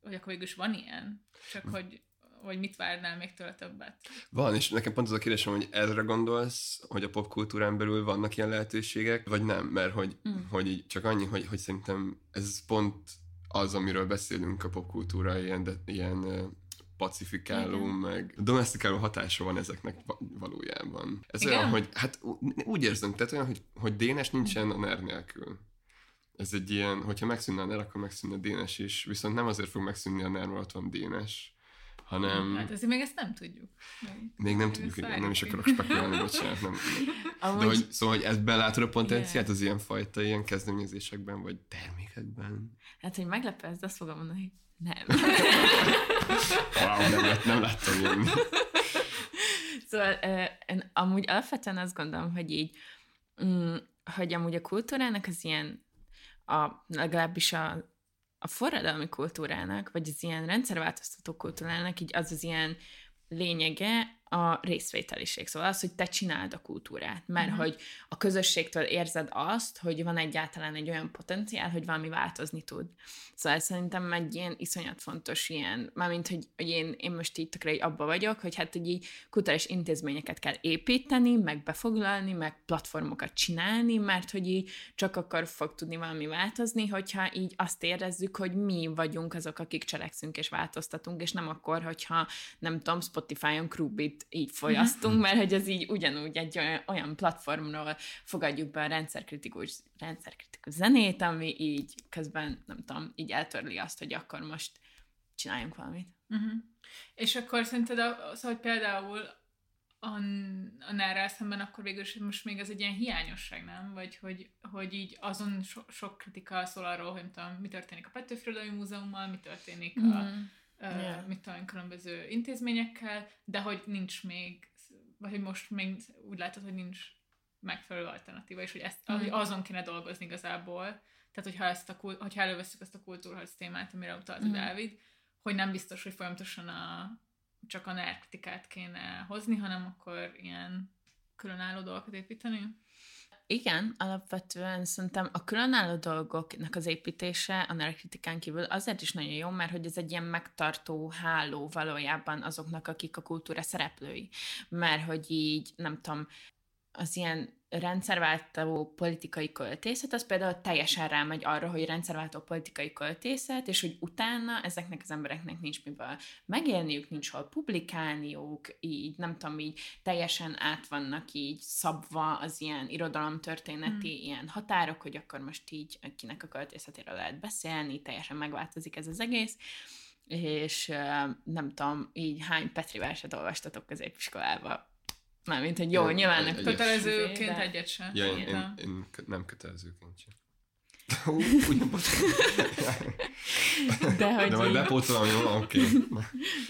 hogy akkor végül is van ilyen, csak hogy, hogy mit várnál még tőle többet. Van, és nekem pont az a kérdésem, hogy erre gondolsz, hogy a popkultúrán belül vannak ilyen lehetőségek, vagy nem? Mert hogy, Mm. hogy így csak annyi, hogy, hogy szerintem ez pont az, amiről beszélünk a popkultúra, ilyen, de, ilyen pacifikáló, Igen. meg domestikáló hatása van ezeknek va- valójában. Ez Igen? olyan, hogy hát úgy érzem, tehát olyan, hogy, hogy Dénes nincsen a NER nélkül. Ez egy ilyen, hogyha megszűnne a NER, akkor megszűnne a Dénes is, viszont nem azért fog megszűnni a NER, mert ott van Dénes, hanem... Hát azért még ezt nem tudjuk. Még nem tudjuk, igen, nem is akarok spekulálni, bocsánat. Nem. Amúgy, De hogy, szóval, hogy ezt belátod a potenciált Igen. az ilyen fajta ilyen kezdeményezésekben, vagy termékekben? hát, hogy meglepő, ezt azt fogom mondani, hogy nem. Wow, nem, lát, nem láttam jönni. Szóval én amúgy alapvetően azt gondolom, hogy így, mm, hogy amúgy a kultúrának az ilyen, a, legalábbis a, a forradalmi kultúrának, vagy az ilyen rendszerváltoztató kultúrának, így az az ilyen lényege a részvételiség. Szóval az, hogy te csináld a kultúrát, mert Mhm. hogy a közösségtől érzed azt, hogy van egyáltalán egy olyan potenciál, hogy valami változni tud. Szóval ez szerintem egy ilyen iszonyat fontos ilyen, mármint, hogy, hogy én, én most így tökre így abba vagyok, hogy hát, hogy így kulturális intézményeket kell építeni, meg befoglalni, meg platformokat csinálni, mert hogy így csak akkor fog tudni valami változni, hogyha így azt érezzük, hogy mi vagyunk azok, akik cselekszünk és változtatunk, és nem akkor, hogyha nem tudom, Spotify-on Krubit így fogyasztunk, mert hogy ez így ugyanúgy egy olyan, olyan platformról fogadjuk be a rendszerkritikus, rendszerkritikus zenét, ami így közben, nem tudom, így eltörli azt, hogy akkor most csináljunk valamit. Uh-huh. És akkor szerinted, a, szóval, hogy például a, a NER-rel szemben akkor végül is most még ez egy ilyen hiányosság, nem? Vagy hogy, hogy így azon so, sok kritika szól arról, hogy nem tudom, mi történik a Petőfi Múzeummal, mi történik a, Mhm. Yeah. Mit tudom, különböző intézményekkel, de hogy nincs még, vagy hogy most még úgy látod, hogy nincs megfelelő alternatíva, és hogy ezt, Mhm. hogy azon kéne dolgozni igazából. Tehát, hogyha, ezt a, hogyha előveszük ezt a kultúrharc témát, amire utalt Mhm. a Dávid, hogy nem biztos, hogy folyamatosan a, csak a NER kritikát kéne hozni, hanem akkor ilyen különálló dolgokat építeni. Igen, alapvetően szerintem a különálló dolgoknak az építése a kritikán kívül azért is nagyon jó, mert hogy ez egy ilyen megtartó háló valójában azoknak, akik a kultúra szereplői. Mert hogy így, nem tudom, az ilyen rendszerváltó politikai költészet, az például teljesen rámegy arra, hogy rendszerváltó politikai költészet, és hogy utána ezeknek az embereknek nincs miből megélniük, nincs hol publikálniuk, így nem tudom, így teljesen át vannak így szabva az ilyen irodalomtörténeti Hmm. ilyen határok, hogy akkor most így kinek a költészetéről lehet beszélni, teljesen megváltozik ez az egész, és nem tudom, így hány Petri verset olvastatok középiskolába. Mármint, hogy jó, Egy- nyilván nem. Kötelezőként de- egyet sem. Ja, én, én, én nem kötelezőként sem. Ugyan. De hogy De majd bepótolom, jó? Oké.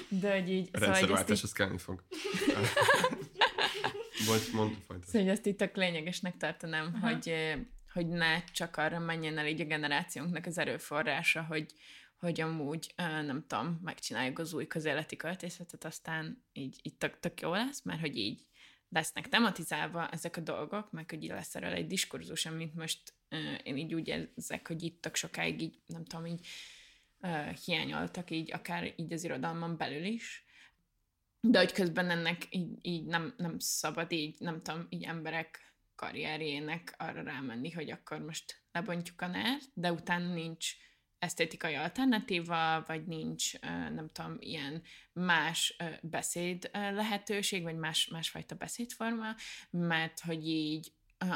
De hogy így, A szóval, rendszerváltás, az kellni fog. Bocs, mondd folytasd. szóval, hogy ezt itt tök lényegesnek tartanám, Aha. hogy, hogy ne csak arra menjen el így a generációnknak az erőforrása, hogy, hogy amúgy, nem tudom, megcsináljuk az új közéleti költészetet, aztán így, így tök, tök jó lesz, mert hogy így lesznek tematizálva ezek a dolgok, meg hogy így lesz erről egy diskurzus, amit most eh, én így úgy érzek, hogy itt tök sokáig így, nem tudom, így uh, hiányoltak így, akár így az irodalmon belül is, de hogy közben ennek így, így nem, nem szabad így, nem tudom, így emberek karrierjének arra rámenni, hogy akkor most lebontjuk a NER, de utána nincs esztétikai alternatíva, vagy nincs, nem tudom, ilyen más beszéd lehetőség, vagy más, másfajta beszédforma, mert hogy így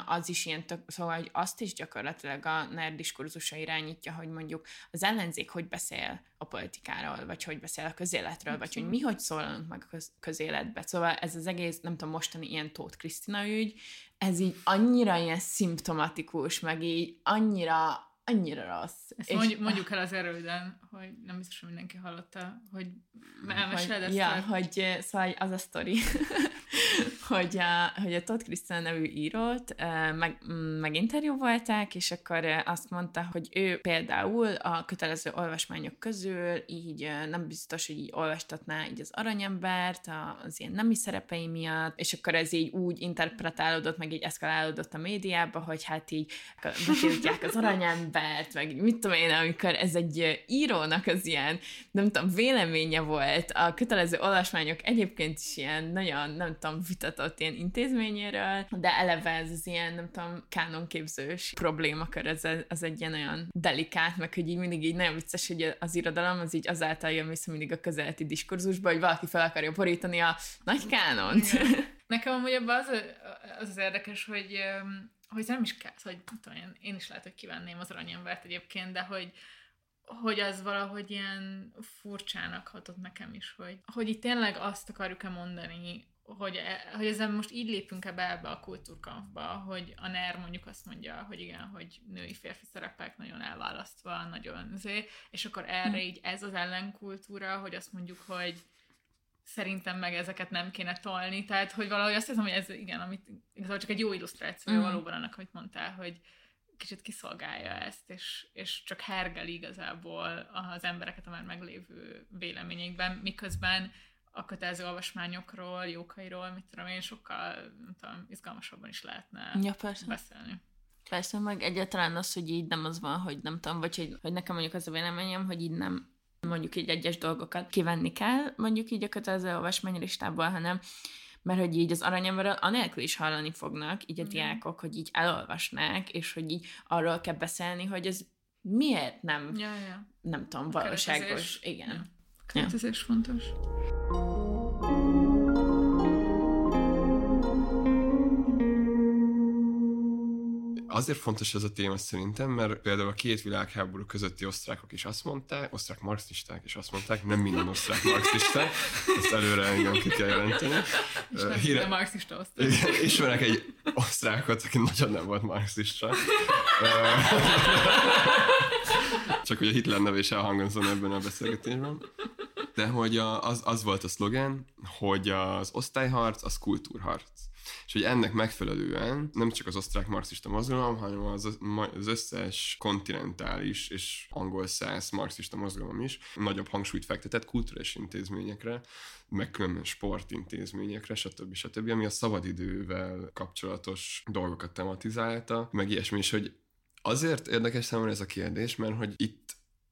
az is ilyen tök, szóval, hogy azt is gyakorlatilag a NER diskurzusa irányítja, hogy mondjuk az ellenzék hogy beszél a politikáról, vagy hogy beszél a közéletről, vagy hogy mi hogy szólalunk meg a köz- közéletbe. Szóval ez az egész, nem tudom, mostani ilyen Tóth Krisztina ügy, ez így annyira ilyen szimptomatikus, meg így annyira, annyira rossz. Ezt És- mondjuk, mondjuk el az erőden, hogy nem biztos, hogy mindenki hallotta, hogy elmeséled ezt. ja, a- hogy szóval az a sztori, hogy a, hogy a Todd Christian nevű írót meg, mm, meginterjúvolták, és akkor azt mondta, hogy ő például a kötelező olvasmányok közül így nem biztos, hogy így olvastatná így az aranyembert az ilyen nemi szerepei miatt, és akkor ez így úgy interpretálódott, meg így eszkalálódott a médiába, hogy hát így betiltják az aranyembert, meg így mit tudom én, amikor ez egy írónak az ilyen nem tudom, véleménye volt. A kötelező olvasmányok egyébként is ilyen nagyon, nem tudom, vitatott ilyen intézményéről, de eleve ez az ilyen, nem tudom, kánonképzős problémakör, ez, az egy ilyen olyan delikát, meg hogy így mindig így nagyon vicces, hogy az irodalom az így azáltal jön vissza mindig a közeleti diskurzusba, hogy valaki fel akarja borítani a nagy kánont. Nekem amúgy ebben az, az az érdekes, hogy, hogy nem is kell, hogy tudom, én, én is lehet, hogy kívánném az aranyembert egyébként, de hogy, hogy az valahogy ilyen furcsának hatott nekem is, hogy, hogy itt tényleg azt akarjuk-e mondani, hogy, e- hogy ezzel most így lépünk ebbe ebbe a kultúrkampba, hogy a NER mondjuk azt mondja, hogy igen, hogy női-férfi szerepek nagyon elválasztva, nagyon zé, és akkor erre így ez az ellenkultúra, hogy azt mondjuk, hogy szerintem meg ezeket nem kéne tolni, tehát hogy valahogy azt hiszem, hogy ez igen, amit igazából csak egy jó illusztráció mm. valóban annak, hogy mondtál, hogy kicsit kiszolgálja ezt, és, és csak hergel igazából az embereket a már meglévő véleményekben, miközben a kötelező olvasmányokról, jókairól, mit tudom én, sokkal nem tudom, izgalmasabban is lehetne Ja, persze. beszélni. Persze, meg egyáltalán az, hogy így nem az van, hogy nem tudom, vagy hogy, hogy nekem mondjuk az a véleményem, hogy így nem mondjuk így egyes dolgokat kivenni kell, mondjuk így a kötelező olvasmánylistából, hanem mert hogy így az aranyemberről anélkül is hallani fognak, így a diákok, hogy így elolvasnák, és hogy így arról kell beszélni, hogy ez miért nem, Ja, ja. nem tudom, A valóságos. keretezés. Igen. Ja. A keretezés fontos. Azért fontos ez a téma szerintem, mert például a két világháború közötti osztrákok is azt mondták, osztrák marxisták is azt mondták, nem minden osztrák marxisták, ezt előre igen ki kell jelenteni. És nem híre- marxista osztály. Igen, ismerek egy osztrákot, aki nagyon nem volt marxista. Csak hogy a Hitler neve is elhangozom ebben a beszélgetésben. De hogy a, az, az volt a szlogen, hogy az osztályharc, az kultúrharc. És hogy ennek megfelelően nem csak az osztrák marxista mozgalom, hanem az, az összes kontinentális és angol száz marxista mozgalom is nagyobb hangsúlyt fektetett kulturális intézményekre, meg különben sportintézményekre, stb. stb., ami a szabadidővel kapcsolatos dolgokat tematizálta, meg ilyesmi, és hogy azért érdekes számomra ez a kérdés, mert hogy itt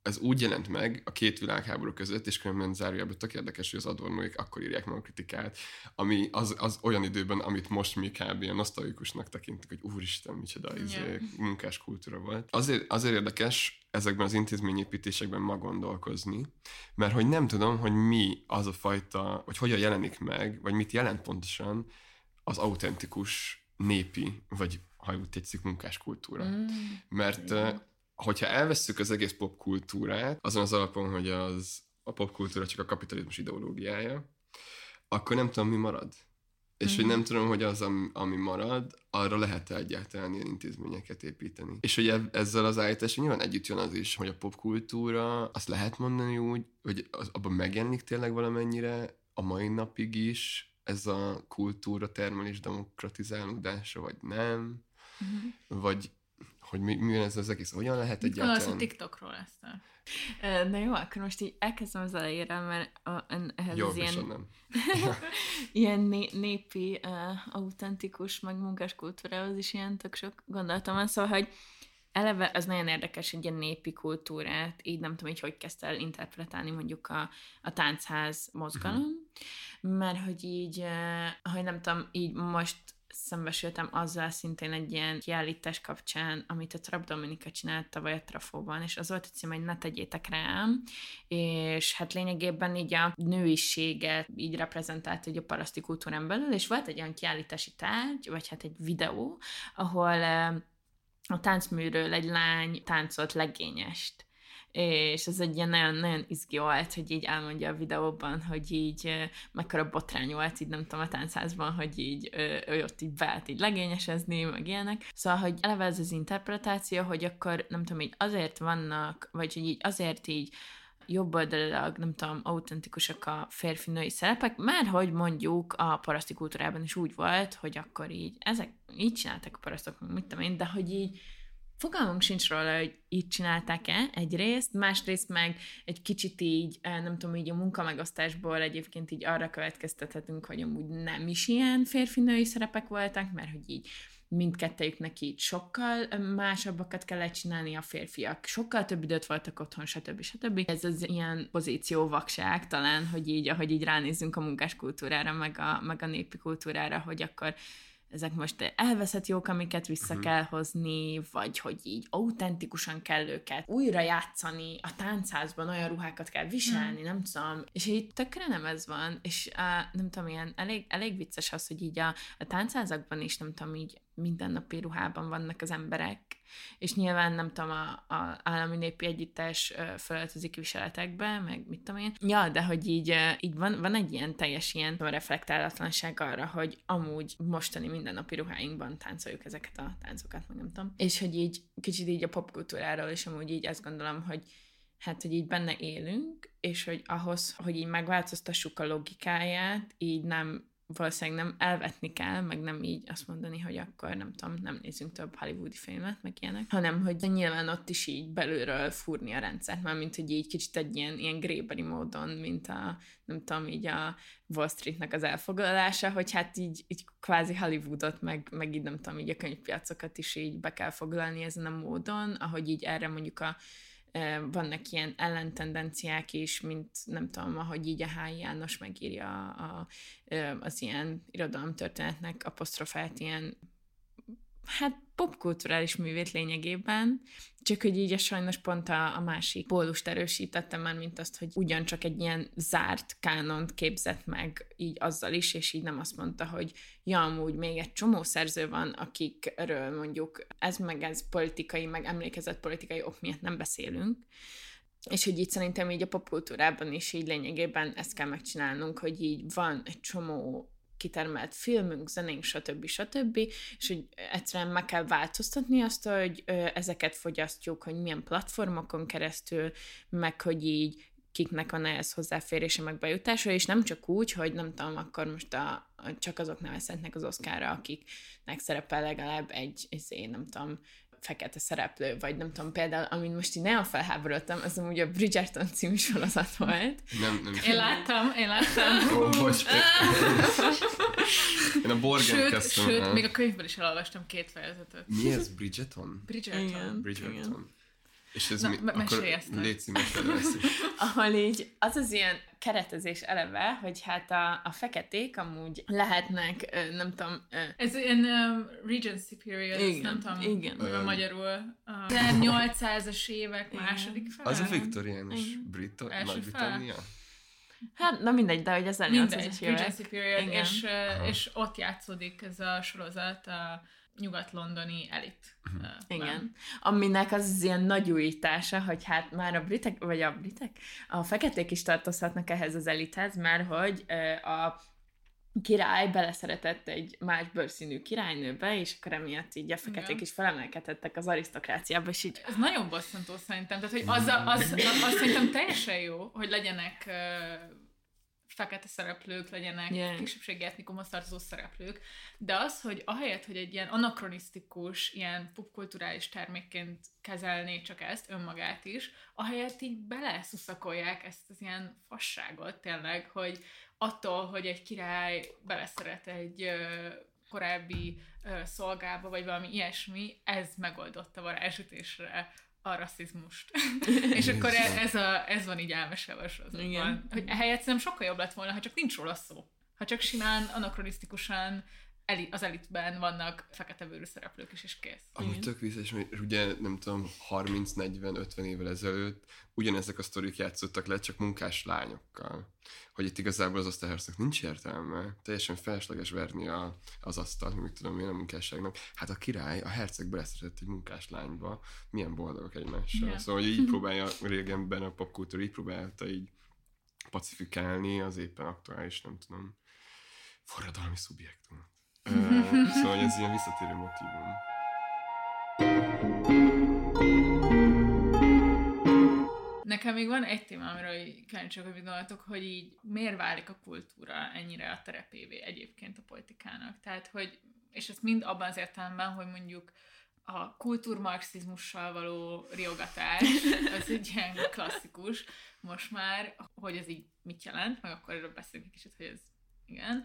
ez úgy jelent meg a két világháború között, és különben zárójában tök érdekes, hogy az adornóik akkor írják meg a kritikát, ami az, az olyan időben, amit most mi kb. ilyen nosztalikusnak tekintik, hogy úristen, micsoda yeah. izé, munkás kultúra volt. Azért, azért érdekes ezekben az intézményépítésekben ma gondolkozni, mert hogy nem tudom, hogy mi az a fajta, vagy hogyan jelenik meg, vagy mit jelent pontosan az autentikus népi, vagy ha úgy tetszik, munkáskultúra. Mm. Mert Igen hogyha elvesszük az egész popkultúrát, azon az alapon, hogy az a popkultúra csak a kapitalizmus ideológiája, akkor nem tudom, mi marad. És mm-hmm. hogy mhm. nem tudom, hogy az, ami marad, arra lehet -e egyáltalán ilyen intézményeket építeni. És hogy ezzel az állítással nyilván együtt jön az is, hogy a popkultúra, azt lehet mondani úgy, hogy az, abban megjelenik tényleg valamennyire a mai napig is ez a kultúra termelés demokratizálódása, vagy nem, mm-hmm. vagy hogy mi, mi ez az egész, hogyan lehet Mit egyáltalán... a TikTokról ezt. Na jó, akkor most így elkezdem az elejére, mert a, ehhez jó, az ilyen, nem. ilyen né, népi, uh, autentikus, meg munkás kultúrához is ilyen tök sok gondolatom van, szóval, hogy eleve az nagyon érdekes, hogy a népi kultúrát, így nem tudom, hogy hogy kezdte el interpretálni mondjuk a, a táncház mozgalom, uh-huh. mert hogy így, hogy nem tudom, így most szembesültem azzal szintén egy ilyen kiállítás kapcsán, amit a Trap Dominika csinált tavaly a Trafóban, és az volt a cím, hogy ne tegyétek rám, és hát lényegében így a nőiséget így reprezentált hogy a paraszti kultúrán belül, és volt egy olyan kiállítási tárgy, vagy hát egy videó, ahol a táncműről egy lány táncolt legényest és ez egy ilyen nagyon, nagyon izgi volt, hogy így elmondja a videóban, hogy így mekkora botrány volt, így nem tudom, a táncházban, hogy így ő ott így beállt így legényesezni, meg ilyenek. Szóval, hogy eleve ez az interpretáció, hogy akkor nem tudom, így azért vannak, vagy hogy így azért így jobb oldalilag, nem tudom, autentikusak a férfi-női szerepek, mert hogy mondjuk a paraszti kultúrában is úgy volt, hogy akkor így, ezek így csináltak a parasztok, mit tudom én, de hogy így fogalmunk sincs róla, hogy így csinálták-e egyrészt, másrészt meg egy kicsit így, eh, nem tudom, így a munkamegosztásból egyébként így arra következtethetünk, hogy amúgy nem is ilyen férfi-női szerepek voltak, mert hogy így mindkettejüknek így sokkal eh, másabbakat kellett csinálni a férfiak, sokkal több időt voltak otthon, stb. stb. Ez az ilyen pozíció vakság talán, hogy így, ahogy így ránézzünk a munkáskultúrára, meg a, meg a népi kultúrára, hogy akkor ezek most elveszett jók, amiket vissza uh-huh. kell hozni, vagy hogy így autentikusan kell őket újra játszani, a táncházban olyan ruhákat kell viselni, uh-huh. nem tudom. És így tökre nem ez van, és uh, nem tudom, ilyen elég, elég vicces az, hogy így a, a táncházakban is, nem tudom, így mindennapi ruhában vannak az emberek, és nyilván nem tudom, a, a állami népi együttes felöltözik viseletekbe, meg mit tudom én. Ja, de hogy így, így van, van egy ilyen teljes ilyen reflektálatlanság arra, hogy amúgy mostani mindennapi ruháinkban táncoljuk ezeket a táncokat, meg nem tudom. És hogy így kicsit így a popkultúráról is amúgy így azt gondolom, hogy hát, hogy így benne élünk, és hogy ahhoz, hogy így megváltoztassuk a logikáját, így nem valószínűleg nem elvetni kell, meg nem így azt mondani, hogy akkor nem tudom, nem nézzünk több hollywoodi filmet, meg ilyenek, hanem hogy nyilván ott is így belülről fúrni a rendszert, már mint hogy így kicsit egy ilyen, ilyen gréberi módon, mint a, nem tudom, így a Wall Streetnek az elfoglalása, hogy hát így, így kvázi Hollywoodot, meg, meg így nem tudom, így a könyvpiacokat is így be kell foglalni ezen a módon, ahogy így erre mondjuk a vannak ilyen ellentendenciák is, mint nem tudom, ahogy így a H. János megírja a, az ilyen irodalomtörténetnek apostrofált ilyen hát popkulturális művét lényegében, csak hogy így a sajnos pont a, a másik pólust erősítette már, mint azt, hogy ugyancsak egy ilyen zárt kánont képzett meg így azzal is, és így nem azt mondta, hogy ja, amúgy még egy csomó szerző van, akikről mondjuk ez meg ez politikai, meg emlékezett politikai ok miatt nem beszélünk, és hogy itt szerintem így a popkultúrában is így lényegében ezt kell megcsinálnunk, hogy így van egy csomó kitermelt filmünk, zenénk, stb. stb. És hogy egyszerűen meg kell változtatni azt, hogy ezeket fogyasztjuk, hogy milyen platformokon keresztül, meg hogy így kiknek van ehhez hozzáférése, meg bejutása, és nem csak úgy, hogy nem tudom, akkor most a, csak azok nevezhetnek az Oscarra, akiknek szerepel legalább egy, izé, nem tudom, fekete szereplő, vagy nem tudom, például, amin most így nagyon felháborodtam, az amúgy a Bridgerton című sorozat volt. Nem, nem. Én láttam, én láttam. Ó, bocs. Én a Borgen Sőt, kezdtem. sőt el. még a könyvből is elolvastam két fejezetet. Mi ez? Bridgeton? Bridgerton. Igen. Bridgerton. És ez Na, mi? Akkor légy szíves, ahol így az az ilyen keretezés eleve, hogy hát a, a feketék amúgy lehetnek, nem tudom, Ez ilyen um, Regency period, Igen, nem tudom, igen. Öm. magyarul. A 1800-as évek Igen. második fele. Az a viktoriánus. Brit- Nagy-Britannia? hát na mindegy, de hogy az Mindegy, 1800-as évek. Regency period, Igen. és, uh, és ott játszódik ez a sorozat a nyugat-londoni elit. Mhm. uh, Igen. Aminek az, az ilyen nagy újítása, hogy hát már a britek, vagy a britek, a feketék is tartozhatnak ehhez az elithez, mert hogy a király beleszeretett egy más bőrszínű királynőbe, és akkor emiatt így a feketék Igen. is felemelkedhettek az arisztokráciába, és így Ez nagyon bosszantó szerintem. Tehát, hogy az, a, az, az szerintem teljesen jó, hogy legyenek uh, fekete szereplők, legyenek Yeah. kisebbségi etnikumhoz tartozó szereplők, de az, hogy ahelyett, hogy egy ilyen anakronisztikus, ilyen popkulturális termékként kezelné csak ezt, önmagát is, ahelyett így beleszuszakolják ezt az ilyen fasságot tényleg, hogy attól, hogy egy király beleszeret egy korábbi ö, szolgába, vagy valami ilyesmi, ez megoldotta varázsütésre a rasszizmust. és akkor ez, a, ez van így elmesélve sorozatban. Hogy ehelyett szerintem sokkal jobb lett volna, ha csak nincs róla szó. Ha csak simán, anakronisztikusan eli, az elitben vannak fekete bőrű szereplők is, és kész. Amúgy tök vicces, mert ugye nem tudom, 30-40-50 évvel ezelőtt ugyanezek a sztorik játszottak le, csak munkás lányokkal. Hogy itt igazából az osztályharcnak nincs értelme, teljesen felesleges verni a, az asztalt, mit tudom én a munkásságnak. Hát a király, a herceg beleszeretett egy munkás lányba, milyen boldogok egymással. Ja. Szóval hogy így próbálja régenben a popkultúra, így próbálta így pacifikálni az éppen aktuális, nem tudom, forradalmi szubjektumot. Szóval ez ilyen visszatérő motivum. Nekem még van egy téma, amiről kíváncsiak, hogy gondoltok, hogy így miért válik a kultúra ennyire a terepévé egyébként a politikának. Tehát, hogy, és ez mind abban az értelemben, hogy mondjuk a kultúrmarxizmussal való riogatás, az egy ilyen klasszikus most már, hogy ez így mit jelent, meg akkor erről beszélünk egy kicsit, hogy ez igen.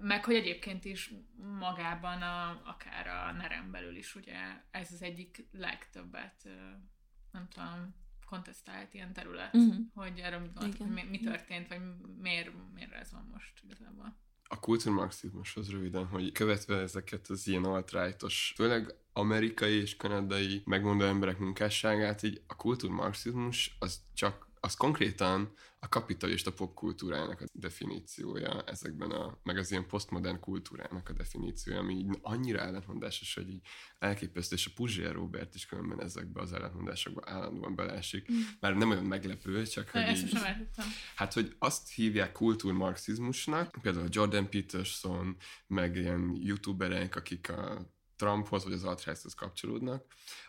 Meg hogy egyébként is magában, a, akár a nerem belül is, ugye ez az egyik legtöbbet, nem tudom, kontesztált ilyen terület, Mhm. uh-huh. hogy erről mit hogy mi, mi történt, vagy miért, miért ez van most igazából. a kultúrmarxizmushoz röviden, hogy követve ezeket az ilyen alt-rightos, főleg amerikai és kanadai megmondó emberek munkásságát, így a kultúrmarxizmus az csak az konkrétan a kapitalista popkultúrának a definíciója ezekben a, meg az ilyen posztmodern kultúrának a definíciója, ami így annyira ellentmondásos, hogy így elképesztő, és a Puzsér Robert is különben ezekbe az ellentmondásokba állandóan beleesik. Már nem olyan meglepő, csak hogy ezt így. Hát, hogy azt hívják kultúrmarxizmusnak, például Jordan Peterson, meg ilyen youtuberek, akik a Trumphoz vagy az alt kapcsolódnak,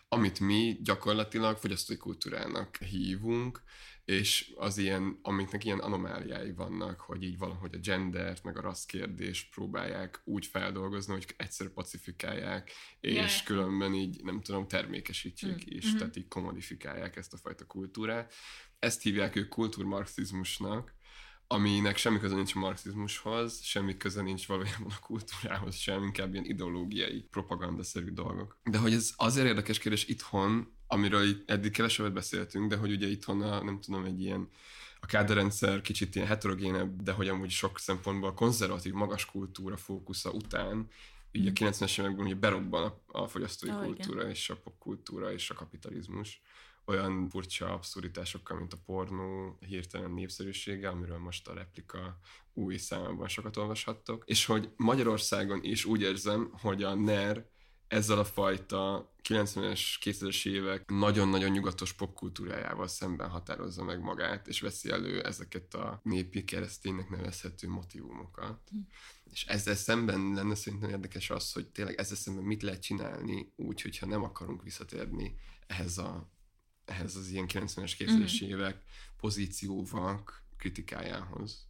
amit mi gyakorlatilag fogyasztói kultúrának hívunk, és az ilyen, amiknek ilyen anomáliái vannak, hogy így valahogy a gendert, meg a rassz kérdést próbálják úgy feldolgozni, hogy egyszer pacifikálják, és Ja. különben így, nem tudom, termékesítsék Mm. is, Mhm. tehát így komodifikálják ezt a fajta kultúrát. Ezt hívják ők kultúrmarxizmusnak, aminek semmi köze nincs a marxizmushoz, semmi köze nincs valójában a kultúrához sem, inkább ilyen ideológiai, propagandaszerű dolgok. De hogy ez azért érdekes kérdés itthon, amiről itt eddig kevesebbet beszéltünk, de hogy ugye itthon a, nem tudom, egy ilyen a káderrendszer kicsit ilyen heterogénebb, de hogy amúgy sok szempontból konzervatív, magas kultúra fókusza után, így a 90-es években ugye berobban a, a fogyasztói igen. kultúra és a popkultúra és a kapitalizmus olyan furcsa abszurditásokkal, mint a pornó hirtelen népszerűsége, amiről most a replika új számában sokat olvashattok, és hogy Magyarországon is úgy érzem, hogy a NER ezzel a fajta 90-es, 2000-es évek nagyon-nagyon nyugatos popkultúrájával szemben határozza meg magát, és veszi elő ezeket a népi kereszténynek nevezhető motivumokat. És ezzel szemben lenne szerintem érdekes az, hogy tényleg ezzel szemben mit lehet csinálni úgy, hogyha nem akarunk visszatérni ehhez a ehhez az ilyen 90-es, 2000-es mm. évek pozícióval kritikájához.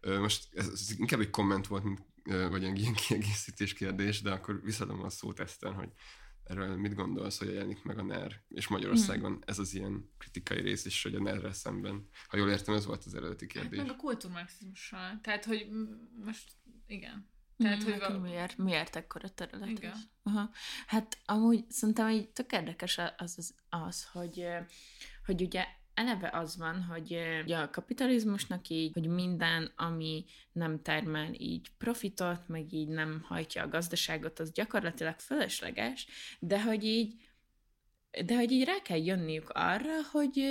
Most ez, ez inkább egy komment volt, mint, vagy egy ilyen kiegészítés kérdés, de akkor visszadom a szót Eszter, hogy erről mit gondolsz, hogy jelenik meg a NER, és Magyarországon mm. ez az ilyen kritikai rész is, hogy a ner szemben. Ha jól értem, ez volt az eredeti kérdés. Hát meg a kultúrmarxizmussal. Tehát, hogy most igen. Tehát, hogy a... miért, miért ekkora terület Igen. Aha. Hát amúgy szerintem így tök érdekes az, az, az hogy, hogy ugye eleve az van, hogy ugye a kapitalizmusnak így, hogy minden, ami nem termel így profitot, meg így nem hajtja a gazdaságot, az gyakorlatilag fölösleges, de hogy így de hogy így rá kell jönniük arra, hogy,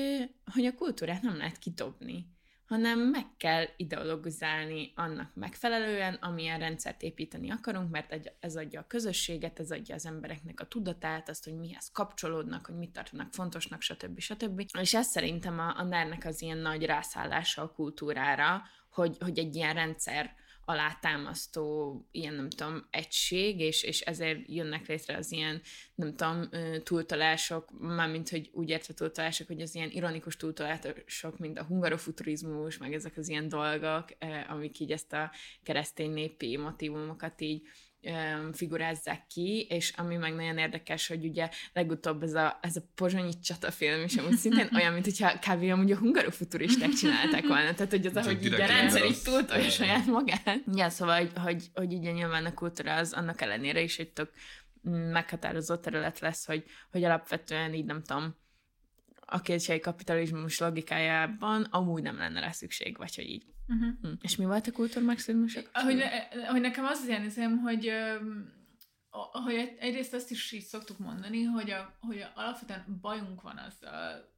hogy a kultúrát nem lehet kidobni hanem meg kell ideologizálni annak megfelelően, amilyen rendszert építeni akarunk, mert ez adja a közösséget, ez adja az embereknek a tudatát, azt, hogy mihez kapcsolódnak, hogy mit tartanak fontosnak, stb. stb. És ez szerintem a, a NER-nek az ilyen nagy rászállása a kultúrára, hogy, hogy egy ilyen rendszer alátámasztó ilyen, nem tudom, egység, és, és ezért jönnek létre az ilyen, nem tudom, túltalások, mármint, hogy úgy értve túltalások, hogy az ilyen ironikus túltalások, mint a hungarofuturizmus, meg ezek az ilyen dolgok, amik így ezt a keresztény népi motivumokat így figurázzák ki, és ami meg nagyon érdekes, hogy ugye legutóbb ez a, ez a pozsonyi csatafilm is amúgy szintén olyan, mint hogyha kb. amúgy a hungarofuturisták csinálták volna, tehát hogy az, ahogy így a rendszer így túltolja saját magát. Ja, szóval, hogy, hogy, hogy ugye nyilván a kultúra az annak ellenére is egy tök meghatározó terület lesz, hogy, hogy alapvetően így nem tudom, a kétségi kapitalizmus logikájában amúgy nem lenne rá szükség, vagy hogy így Uh-huh. És mi volt a kultúrmarxizmusok? Hogy, ne, hogy nekem az az ilyen hogy, hogy egyrészt azt is így szoktuk mondani, hogy, a, hogy alapvetően bajunk van az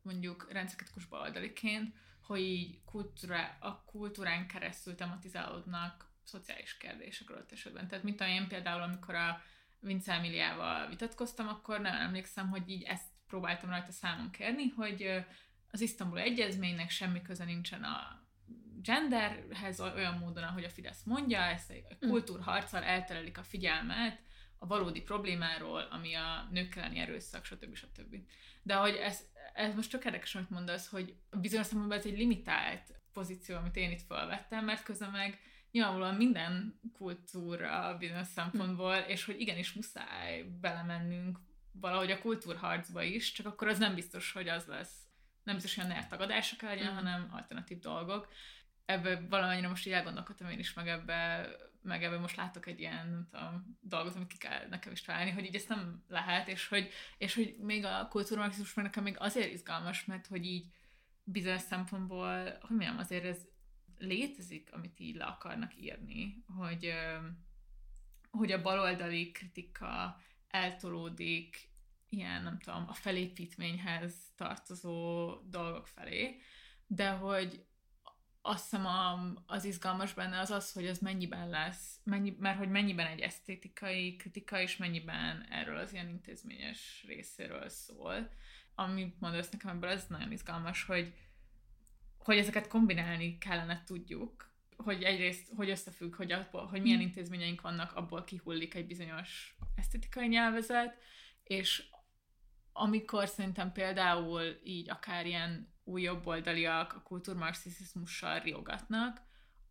mondjuk rendszerkritikus baloldaliként, hogy így kultúra, a kultúrán keresztül tematizálódnak szociális kérdések adott esetben. Tehát mint én például, amikor a Vince Emiliával vitatkoztam, akkor nem emlékszem, hogy így ezt próbáltam rajta számon kérni, hogy az Isztambul Egyezménynek semmi köze nincsen a genderhez olyan módon, ahogy a Fidesz mondja, ezt a hm. kultúrharccal elterelik a figyelmet a valódi problémáról, ami a nők elleni erőszak, stb. stb. De hogy ez, ez most tök érdekes, amit mondasz, hogy bizonyos szempontból ez egy limitált pozíció, amit én itt felvettem, mert közben meg nyilvánvalóan minden kultúra bizonyos szempontból, és hogy igenis muszáj belemennünk valahogy a kultúrharcba is, csak akkor az nem biztos, hogy az lesz, nem biztos, hogy a NER tagadása kell legyen, mm. hanem alternatív dolgok ebből valamennyire most így elgondolkodtam én is, meg ebbe, meg ebbe most látok egy ilyen, nem tudom, dolgot, amit ki kell nekem is találni, hogy így ezt nem lehet, és hogy, és hogy még a kultúrmarxizmus meg nekem még azért izgalmas, mert hogy így bizonyos szempontból, hogy mondjam, azért ez létezik, amit így le akarnak írni, hogy, hogy a baloldali kritika eltolódik ilyen, nem tudom, a felépítményhez tartozó dolgok felé, de hogy azt hiszem a, az izgalmas benne az az, hogy ez mennyiben lesz, mennyi, mert hogy mennyiben egy esztétikai kritika, és mennyiben erről az ilyen intézményes részéről szól. Amit mondasz nekem ebből, ez nagyon izgalmas, hogy, hogy ezeket kombinálni kellene tudjuk, hogy egyrészt, hogy összefügg, hogy, abból, hogy milyen intézményeink vannak, abból kihullik egy bizonyos esztetikai nyelvezet, és amikor szerintem például így akár ilyen új jobboldaliak a kultúrmarxizmussal riogatnak,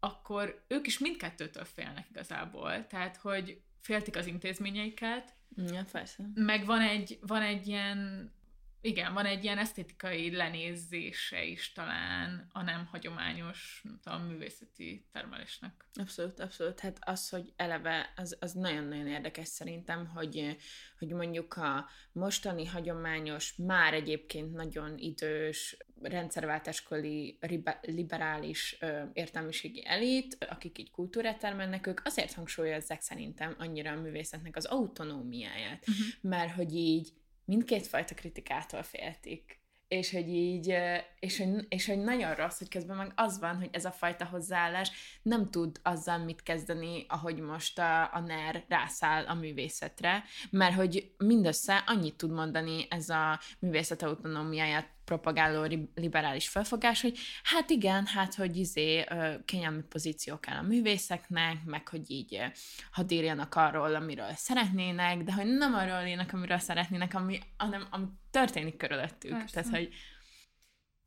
akkor ők is mindkettőtől félnek igazából. Tehát, hogy féltik az intézményeiket, ja, persze. meg van egy, van egy ilyen igen, van egy ilyen esztétikai lenézése is talán a nem hagyományos, nem tudom, művészeti termelésnek. Abszolút, abszolút. Hát az, hogy eleve, az, az nagyon-nagyon érdekes szerintem, hogy, hogy mondjuk a mostani hagyományos, már egyébként nagyon idős, rendszerváltáskori liberális értelmiségi elit, akik így kultúrát termelnek, ők azért hangsúlyozzák szerintem annyira a művészetnek az autonómiáját, uh-huh. mert hogy így mindkét fajta kritikától féltik. És hogy így, és hogy, és hogy nagyon rossz, hogy közben meg az van, hogy ez a fajta hozzáállás nem tud azzal mit kezdeni, ahogy most a, a NER rászáll a művészetre, mert hogy mindössze annyit tud mondani ez a művészet autonómiáját propagáló liberális felfogás, hogy hát igen, hát hogy izé kényelmi pozíciók áll a művészeknek, meg hogy így hadd írjanak arról, amiről szeretnének, de hogy nem arról írnak, amiről szeretnének, ami, hanem ami történik körülöttük. Persze. Tehát, hogy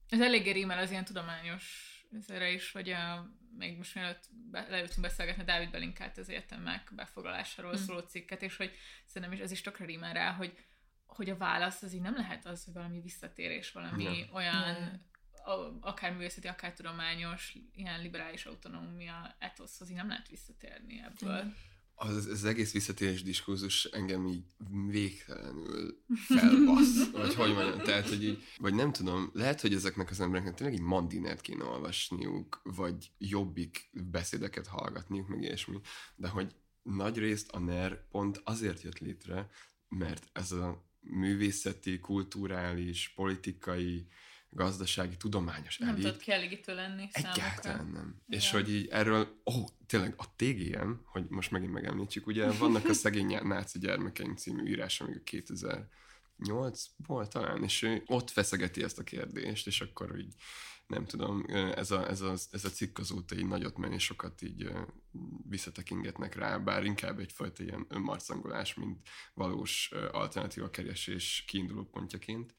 Ez eléggé rímel az ilyen tudományos ezre is, hogy a, még most mielőtt be, leültünk beszélgetni, Dávid belinkált az egyetemek befoglalásáról Mm. szóló cikket, és hogy szerintem is ez is tökre rímel rá, hogy, hogy a válasz az így nem lehet az, hogy valami visszatérés, valami Nem. olyan akár művészeti, akár tudományos, ilyen liberális autonómia etoszhoz így nem lehet visszatérni ebből. Az, az egész visszatérés diskurzus engem így végtelenül felbasz, vagy hogy mondjam, tehát, hogy így, vagy nem tudom, lehet, hogy ezeknek az embereknek tényleg egy mandinert kéne olvasniuk, vagy jobbik beszédeket hallgatniuk, meg ilyesmi, de hogy nagy részt a NER pont azért jött létre, mert ez a művészeti, kulturális, politikai, gazdasági, tudományos Nem elit tudod kielégítő lenni Egyáltalán számukra. nem. És Igen. hogy így erről, ó, oh, tényleg a TGM, hogy most megint megemlítsük, ugye vannak a szegény náci gyermekeink című írás, amíg 2008-ból talán, és ő ott feszegeti ezt a kérdést, és akkor így nem tudom, ez a, ez a, ez a cikk azóta így nagyot menni, sokat így visszatekingetnek rá, bár inkább egyfajta ilyen önmarcangolás, mint valós alternatíva keresés kiinduló pontjaként.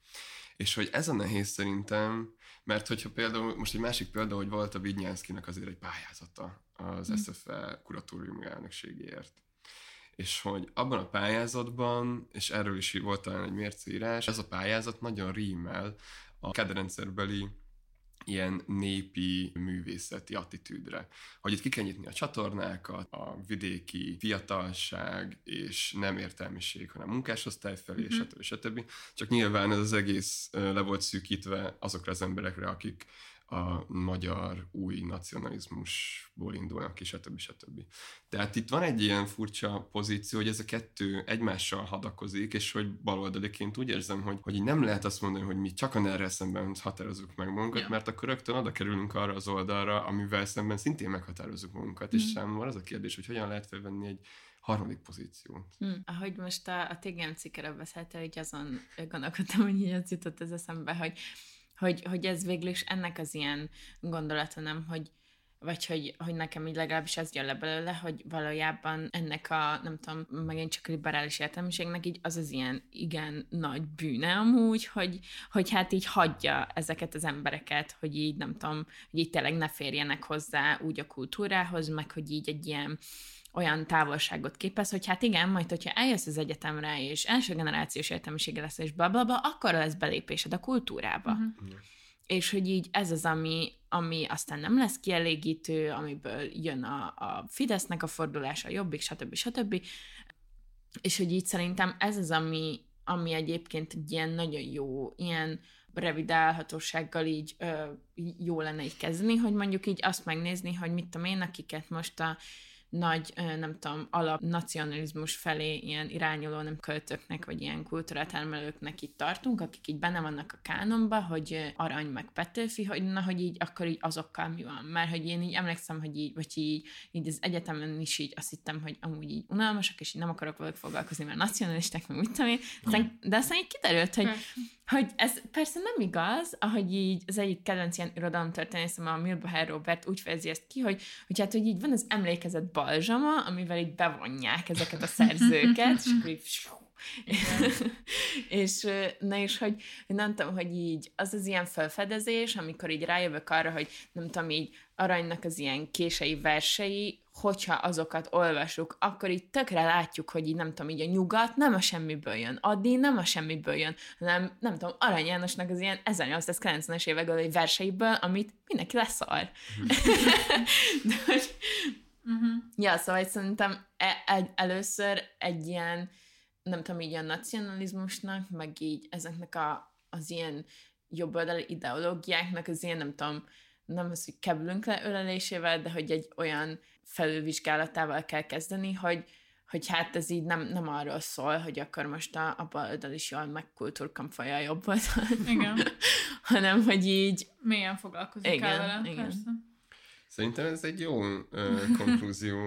És hogy ez a nehéz szerintem, mert hogyha például, most egy másik példa, hogy volt a Vignyánszkinak azért egy pályázata az Mm. SFE kuratóriumi elnökségéért. És hogy abban a pályázatban, és erről is volt talán egy mércéírás, ez a pályázat nagyon rímel a kedrendszerbeli ilyen népi művészeti attitűdre. Hogy itt ki kell nyitni a csatornákat, a vidéki fiatalság és nem értelmiség, hanem munkásosztály felé, Mhm. stb. stb. Csak nyilván ez az egész le volt szűkítve azokra az emberekre, akik a magyar új nacionalizmusból indulnak ki, stb. stb. Tehát itt van egy ilyen furcsa pozíció, hogy ez a kettő egymással hadakozik, és hogy baloldaliként úgy érzem, hogy, hogy így nem lehet azt mondani, hogy mi csak a ner szemben határozzuk meg magunkat, Ja. mert akkor rögtön oda kerülünk arra az oldalra, amivel szemben szintén meghatározzuk magunkat, és Mhm. számomra az a kérdés, hogy hogyan lehet felvenni egy harmadik pozíciót. Hm. Ahogy most a, a TGM cikkeről beszéltél, így azon gondolkodtam, hogy így az jutott ez eszembe, hogy, hogy, hogy ez végül is ennek az ilyen gondolata, nem, hogy vagy hogy, hogy nekem így legalábbis az jön le belőle, hogy valójában ennek a, nem tudom, megint csak liberális értelmiségnek így az az ilyen igen nagy bűne amúgy, hogy, hogy hát így hagyja ezeket az embereket, hogy így nem tudom, hogy így tényleg ne férjenek hozzá úgy a kultúrához, meg hogy így egy ilyen olyan távolságot képez, hogy hát igen, majd hogyha eljössz az egyetemre, és első generációs értelmisége lesz, és blablabla, akkor lesz belépésed a kultúrába. Mhm. És hogy így ez az, ami, ami aztán nem lesz kielégítő, amiből jön a, a Fidesznek a fordulása, a Jobbik, stb. stb. És hogy így szerintem ez az, ami, ami egyébként egy ilyen nagyon jó, ilyen revidálhatósággal így ö, jó lenne így kezdeni, hogy mondjuk így azt megnézni, hogy mit tudom én, akiket most a nagy, nem tudom, alap nacionalizmus felé ilyen irányuló nem költőknek, vagy ilyen kultúratermelőknek itt tartunk, akik így benne vannak a kánonba, hogy Arany meg Petőfi, hogy na, hogy így akkor így azokkal mi van. Mert hogy én így emlékszem, hogy így, vagy így, így az egyetemen is így azt hittem, hogy amúgy így unalmasak, és így nem akarok velük foglalkozni, mert nacionalisták, meg mit tudom én. De aztán így kiderült, hogy Persze. Hogy ez persze nem igaz, ahogy így az egyik kedvenc ilyen irodalomtörténészem, a Milbacher Robert úgy fejezi ezt ki, hogy, hogy hát, hogy így van az emlékezet balzsama, amivel így bevonják ezeket a szerzőket, és akkor így és na és hogy, nem tudom, hogy így az az ilyen felfedezés, amikor így rájövök arra, hogy nem tudom, így aranynak az ilyen kései versei, hogyha azokat olvasjuk, akkor így tökre látjuk, hogy így nem tudom, így a nyugat nem a semmiből jön, Addi nem a semmiből jön, hanem nem tudom, Arany Jánosnak az ilyen 1890-es évekből verseiből, amit mindenki leszar. De hogy, Uh-huh. Ja, szóval szerintem e- egy, először egy ilyen, nem tudom, így a nacionalizmusnak, meg így ezeknek a, az ilyen jobboldali ideológiáknak az ilyen, nem tudom, nem az, hogy keblünk le ölelésével, de hogy egy olyan felülvizsgálatával kell kezdeni, hogy, hogy hát ez így nem, nem arról szól, hogy akkor most a, a baloldal is jól meg kultúrkampolja a jobb oldalt, Igen. hanem hogy így Mélyen foglalkozik Igen, el vele, igen. persze. Szerintem ez egy jó ö, konklúzió,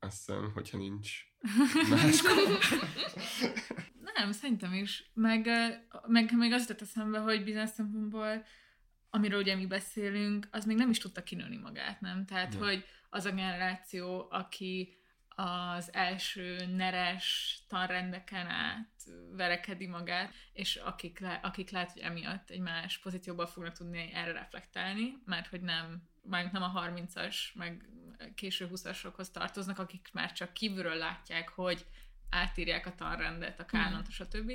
azt hiszem, hogyha nincs Nem, szerintem is. Meg, meg meg az jutott eszembe, hogy bizonyos szempontból, amiről ugye mi beszélünk, az még nem is tudta kinőni magát, nem? Tehát, Ja. hogy az a generáció, aki az első neres tanrendeken át verekedi magát, és akik, le, akik lehet, hogy emiatt egy más pozícióban fognak tudni erre reflektálni, mert hogy nem, már nem a 30-as, meg késő 20-asokhoz tartoznak, akik már csak kívülről látják, hogy átírják a tanrendet, a kánont, stb.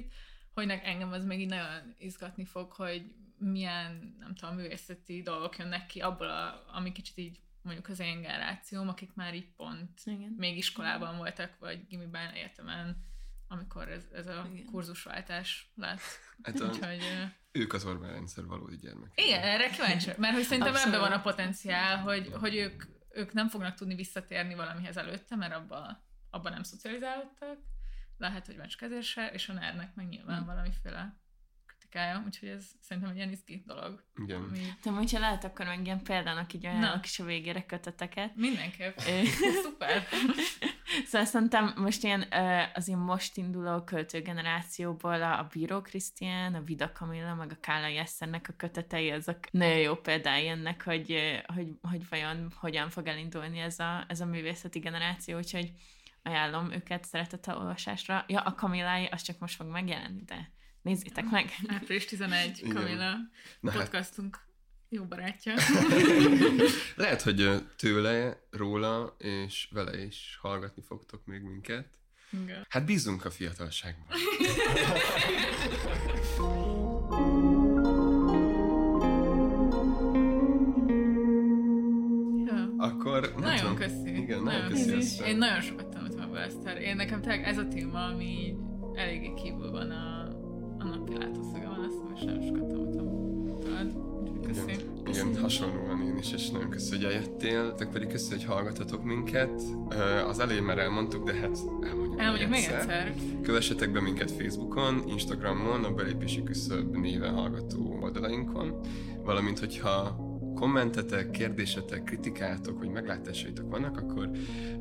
Hogy engem az még így nagyon izgatni fog, hogy milyen, nem tudom, művészeti dolgok jönnek ki abból, a, ami kicsit így mondjuk az én generációm, akik már így pont Igen. még iskolában voltak, vagy gimiben, egyetemen, amikor ez, ez a Igen. kurzusváltás lett. Hát a, Úgyhogy ők az Orbán rendszer valódi gyermek. igen, erre kíváncsi, mert hogy szerintem Abszolút. ebben van a potenciál, hogy, hogy ők, ők nem fognak tudni visszatérni valamihez előtte, mert abban abba nem szocializálódtak, lehet, hogy se, és a NER-nek meg nyilván valamiféle kritikája, úgyhogy ez szerintem egy ilyen izgi dolog. Igen. Ami De hogyha lehet, akkor meg ilyen példának így ajánlok is a végére köteteket. mindenképp. Szuper. Szóval szerintem most ilyen az ilyen most induló költőgenerációból a, a Bíró Krisztián, a Vida Kamilla, meg a Kálai Eszternek a kötetei, azok nagyon jó példái ennek, hogy, hogy, hogy vajon hogyan fog elindulni ez a, ez a művészeti generáció, úgyhogy ajánlom őket szeretettel olvasásra. Ja, a Kamillái, az csak most fog megjelenni, de nézzétek meg. Április 11, Igen. Kamila, Na hát, podcastunk jó barátja. lehet, hogy tőle, róla és vele is hallgatni fogtok még minket. Igen. Hát bízunk a fiatalságban. Ja. Akkor nem Nagyon köszi. Igen, nagyon köszi. Eszter. Én nagyon sokat tanultam ebből, Eszter. Én nekem tényleg ez a téma, ami eléggé kívül van a, a napi látószögem, azt hiszem, és nagyon sokat tanultam tőled. Köszi. Igen, igen, hasonlóan én is, és nagyon köszi, hogy eljöttél, te pedig köszi, hogy hallgatatok minket. Az elején már elmondtuk, de hát elmondjuk, Elmondjuk még egyszer. Kövessetek be minket Facebookon, Instagramon, a belépési küszöb néven hallgató oldalainkon, valamint hogyha kommentetek, kérdésetek, kritikátok, vagy meglátásaitok vannak, akkor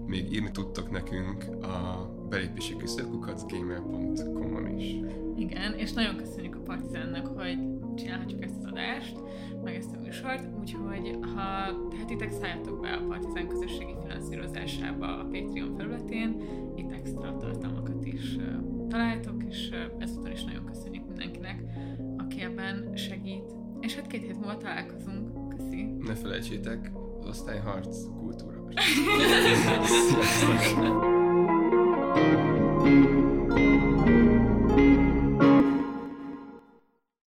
még írni tudtok nekünk a belépési küszöbkukacgmail.com-on is. Igen, és nagyon köszönjük a Partizánnak, hogy csinálhatjuk ezt az adást, meg ezt a műsort, úgyhogy ha tehetitek, szálljatok be a Partizán közösségi finanszírozásába a Patreon felületén, itt extra tartalmakat is találtok, és ezúttal is nagyon köszönjük mindenkinek, aki ebben segít. És hát két hét múlva találkozunk. Köszi! Ne felejtsétek, az osztályharc kultúra. Sziasztok!